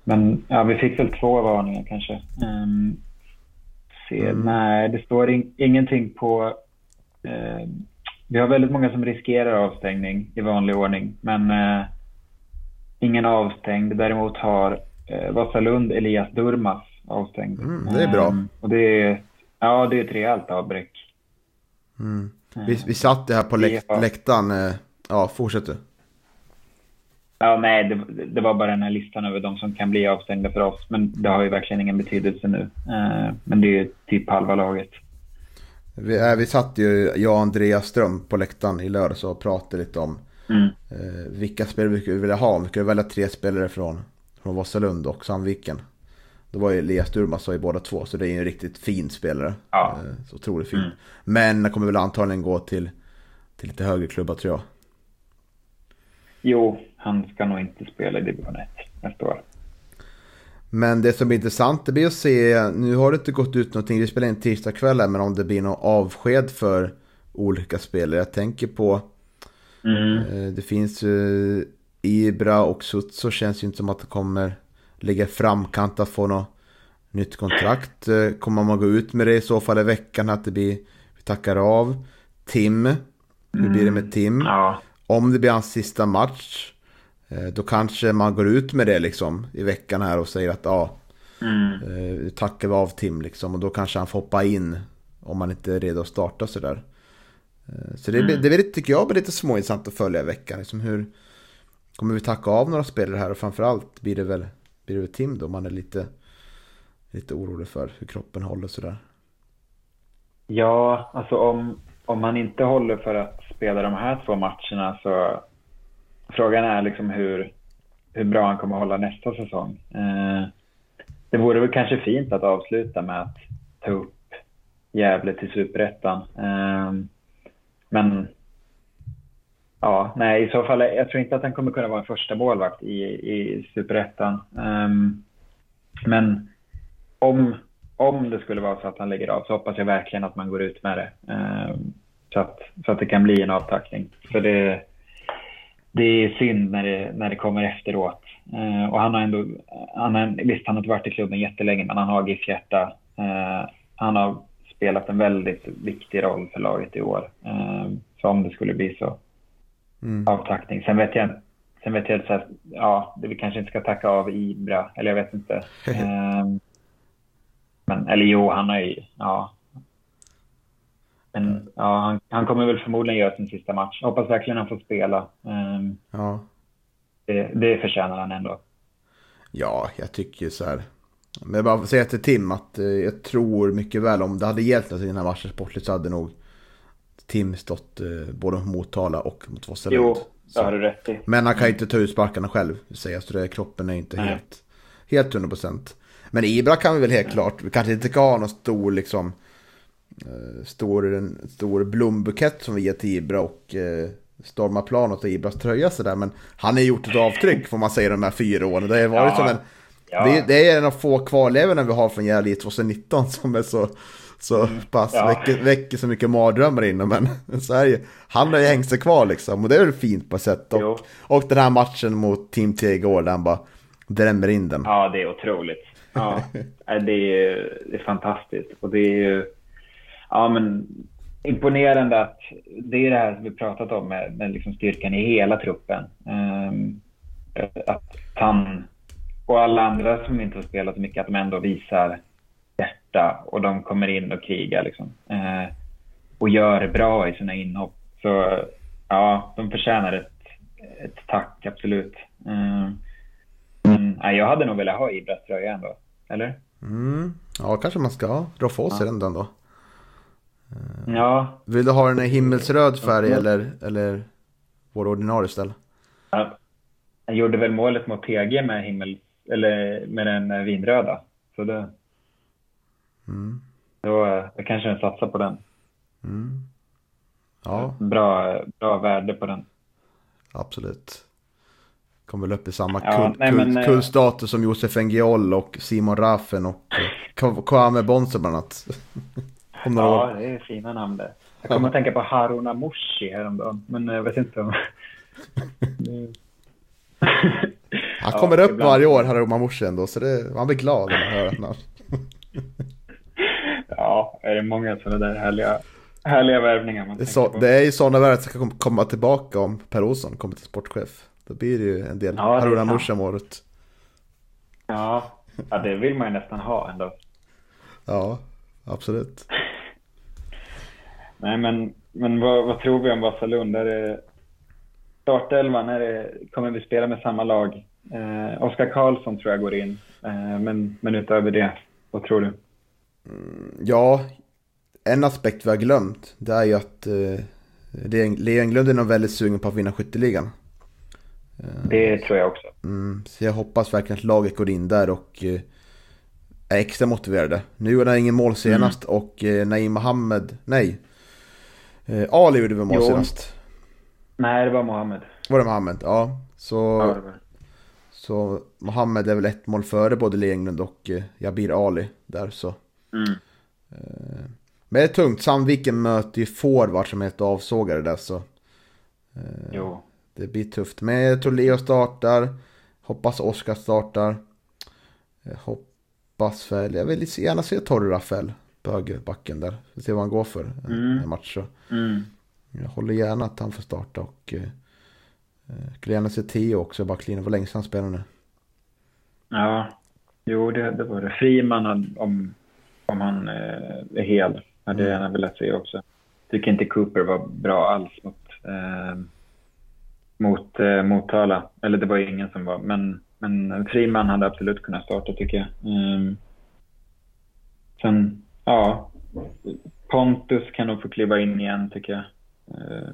men ja, vi fick väl två varningar kanske. Eh, se, mm. Nej, det står in, ingenting på... Eh, vi har väldigt många som riskerar avstängning i vanlig ordning, men eh, ingen avstängd. Däremot har eh, Vasalund Elias Durmas avstängd. Mm, det är bra. Um, och det är, ja, det är ett rejält avbräck. Mm. Vi, vi satt det här på läkt, läktaren. Eh, ja, fortsätt du. Ja, nej, det, det, var bara den här listan över de som kan bli avstängda för oss. Men det har ju verkligen ingen betydelse nu. Uh, men det är ju typ halva laget. Vi, äh, vi satt ju, jag och Andreas Ström på läktaren i lördags och pratade lite om mm. eh, vilka spelare vi skulle vilja ha. Om vi skulle välja tre spelare från från Vasalund och Sandviken. Då var ju Elias Durmaz i båda två, så det är ju en riktigt fin spelare. Ja. Eh, så otroligt fin. Mm. Men kommer väl antagligen gå till, till lite högre klubbar tror jag. Jo, han ska nog inte spela i division 1 nästa år. Men det som blir intressant det blir att se, nu har det inte gått ut någonting, vi spelar in tisdag kväll men om det blir någon avsked för olika spelare. Jag tänker på, mm. Eh, det finns Ibra och Sutso känns ju inte som att det kommer ligga framkant att få något nytt kontrakt. Eh, kommer man gå ut med det i så fall i veckan att det blir, vi tackar av. Tim, hur blir det med Tim? Mm, ja. Om det blir hans sista match, eh, då kanske man går ut med det liksom i veckan här och säger att ja, mm. Eh, tackar vi av Tim liksom. Och då kanske han får hoppa in om man inte är redo att starta sådär. Så det, mm. det, det tycker jag blir lite småintressant att följa i veckan. Liksom hur, Kommer vi tacka av några spelare här och framförallt blir det väl, blir det väl Tim då man är lite, lite orolig för hur kroppen håller sådär. Ja, alltså om, om man inte håller för att spela de här två matcherna så frågan är liksom hur, hur bra han kommer att hålla nästa säsong. Eh, det vore väl kanske fint att avsluta med att ta upp Gävle till superettan. Eh, men Ja, nej, i så fall, jag tror inte att han kommer kunna vara en första målvakt i, i superettan. Eh, men om, om det skulle vara så att han lägger av så hoppas jag verkligen att man går ut med det. Ehm, så, att, så att det kan bli en avtackning. För det, det är synd när det, när det kommer efteråt. Uh, och han har ändå, han har, visst han har inte varit i klubben jättelänge, men han har GIF-hjärta. Uh, han har spelat en väldigt viktig roll för laget i år. Uh, så om det skulle bli så mm. avtackning. Sen vet jag Sen vet jag här, ja, vi kanske inte ska tacka av Ibra, eller jag vet inte. um, [LAUGHS] men, eller jo, han har ju, ja. Men ja, han, han, kommer väl förmodligen göra sin sista match. Jag hoppas verkligen han får spela. Um, ja. Det, det förtjänar han ändå. Ja, jag tycker så här. Men jag bara säga till Tim att eh, jag tror mycket väl om det hade hjälpt oss i den här matchen sportligt så hade nog Tim stått eh, både mot Motala och mot Vasalund. det har du rätt i. Men han kan ju inte ta ut sparkarna själv, säga så det, kroppen är inte Nej. helt, helt 100%. Men Ibra kan vi väl helt klart, vi kanske inte ska ha någon stor liksom, eh, stor, en stor blombukett som vi ger till Ibra och eh, storma plan åt Ibras tröja sådär. Men han har gjort ett avtryck får man säga de här fyra åren. Det har varit Ja. som en, Ja. det, det är en av få kvarlevorna vi har från Gävle 2019 som är så, så pass, Ja. väcker, väcker så mycket mardrömmar inom men [LAUGHS] så är. Han har ju hängt sig kvar liksom och det är väl fint på ett sätt. Jo. Och, och den här matchen mot Team T igår där han bara drämmer in den. Ja, det är otroligt. Ja, [LAUGHS] det är, det är fantastiskt. Och det är ju ja, men, imponerande att det är det här som vi pratat om med, med liksom styrkan i hela truppen. Ehm, att han och alla andra som inte har spelat så mycket, att de ändå visar hjärta och de kommer in och krigar liksom. Eh, och gör det bra i sina inhopp. Så ja, de förtjänar ett, ett tack, absolut. Ehm, men nej, jag hade nog velat ha Ibras tröja ändå. Eller? Mm. Ja, kanske man ska dra på sig den då. Ja. Vill du ha den i himmelsröd färg eller, eller vår ordinarie ställ? ja. Jag gjorde väl målet mot TG med himmel... Eller med den eh, vinröda. Så det... Mm. Då, eh, då kanske jag satsar på den. Mm. Ja, Bra, bra värde på den. absolut. Kommer väl upp i samma Ja, kul, nej, kul, eh, som Josef Engiol och Simon Raffen och eh, Kwame Bonse bland annat. [LAUGHS] Om några år. Ja, det är fina namn det. Jag kommer att tänka på Haruna Moshi häromdagen. Men jag vet inte om... [LAUGHS] Han Ja, kommer upp ibland. varje år, Haruma Morsi ändå, så det, man blir glad när man hör det. här. Ja, är det många sådana där härliga, härliga värvningar man Det är, så, på. det är ju sådana värden som kom- komma tillbaka om Per Olsson kommer till sportchef. Då blir det ju en del Ja, Haruna. Morsi om året. Ja, ja, det vill man ju nästan ha ändå. Ja, absolut. Nej, men, men vad, vad tror vi om Vasalund? Är det startelvan? Är det, kommer vi spela med samma lag? Eh, Oskar Karlsson tror jag går in. Eh, men, men utöver det, vad tror du? Ja, en aspekt vi har glömt, det är ju att eh, Leo Englund är nog väldigt sugen på att vinna skytteligan. Det tror jag också. Mm, så jag hoppas verkligen att laget går in där och eh, är extra motiverade. Nu gjorde han ingen mål senast och eh, Naim Mohammed, nej. Eh, Ali gjorde väl mål Jo. senast. Nej, det var Mohammed. Var det Mohammed? Ja. Så, Ja, så Mohammed är väl ett mål före både Leo Englund och eh, Jabir Ali där så. Mm. Men det är tungt, Sandviken möter ju forward som är helt avsågade där så. Jo. Det blir tufft. Men jag tror Leo startar. Hoppas Oskar startar. Jag hoppas väl. Jag vill gärna se Torre Rafael på högerbacken där. Får se vad han går för en, Mm. en match. Så. Mm. Jag håller gärna att han får starta och eh, eh, skulle gärna se Theo också backlinjen. Vad länge sedan han spelade nu. Ja, jo det, det var det. Friman, hade- om, om han eh, är hel, hade jag gärna velat se också. Tycker inte Cooper var bra alls mot, eh, mot eh, Motala. Eller det var ingen som var, men, men Friman hade absolut kunnat starta tycker jag. Mm. Sen, ja, Pontus kan nog få kliva in igen tycker jag. Eh,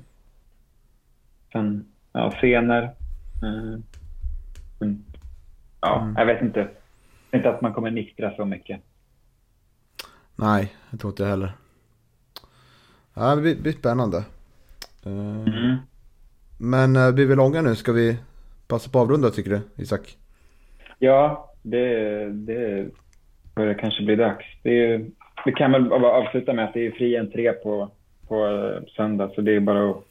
sen, ja, Fener. Eh, mm. Ja, jag vet inte. Inte att man kommer nyktra så mycket. Nej, jag tror inte jag heller. Ja, det blir, blir spännande. Eh, Mm. Men eh, blir vi långa nu? Ska vi passa på att avrunda tycker du, Isak? Ja, det, det börjar kanske bli dags. Det, är, vi kan väl avsluta med att det är fri entré på, på eh, söndag, så det är bara att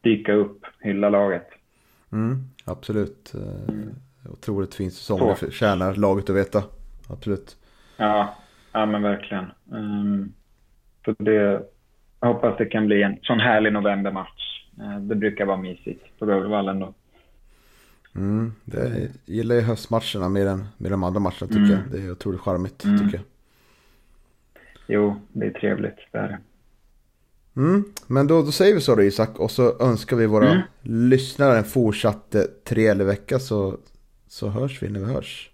dyka upp, hylla laget. Mm, absolut. Eh, Otroligt fin säsong. Det förtjänar laget att veta. Absolut. Ja, ja men verkligen. Um, så det, jag hoppas det kan bli en sån härlig novembermatch. Eh, det brukar vara mysigt på Gaulevallen då. Mm, det jag gillar ju höstmatcherna mer än med de andra matcherna tycker Mm. jag. Det är otroligt charmigt Mm. tycker jag. Jo, det är trevligt. Det är det. Mm, men då, då säger vi så då Isak och så önskar vi våra Mm. lyssnare en fortsatt eh, trevlig vecka så, så hörs vi när vi hörs.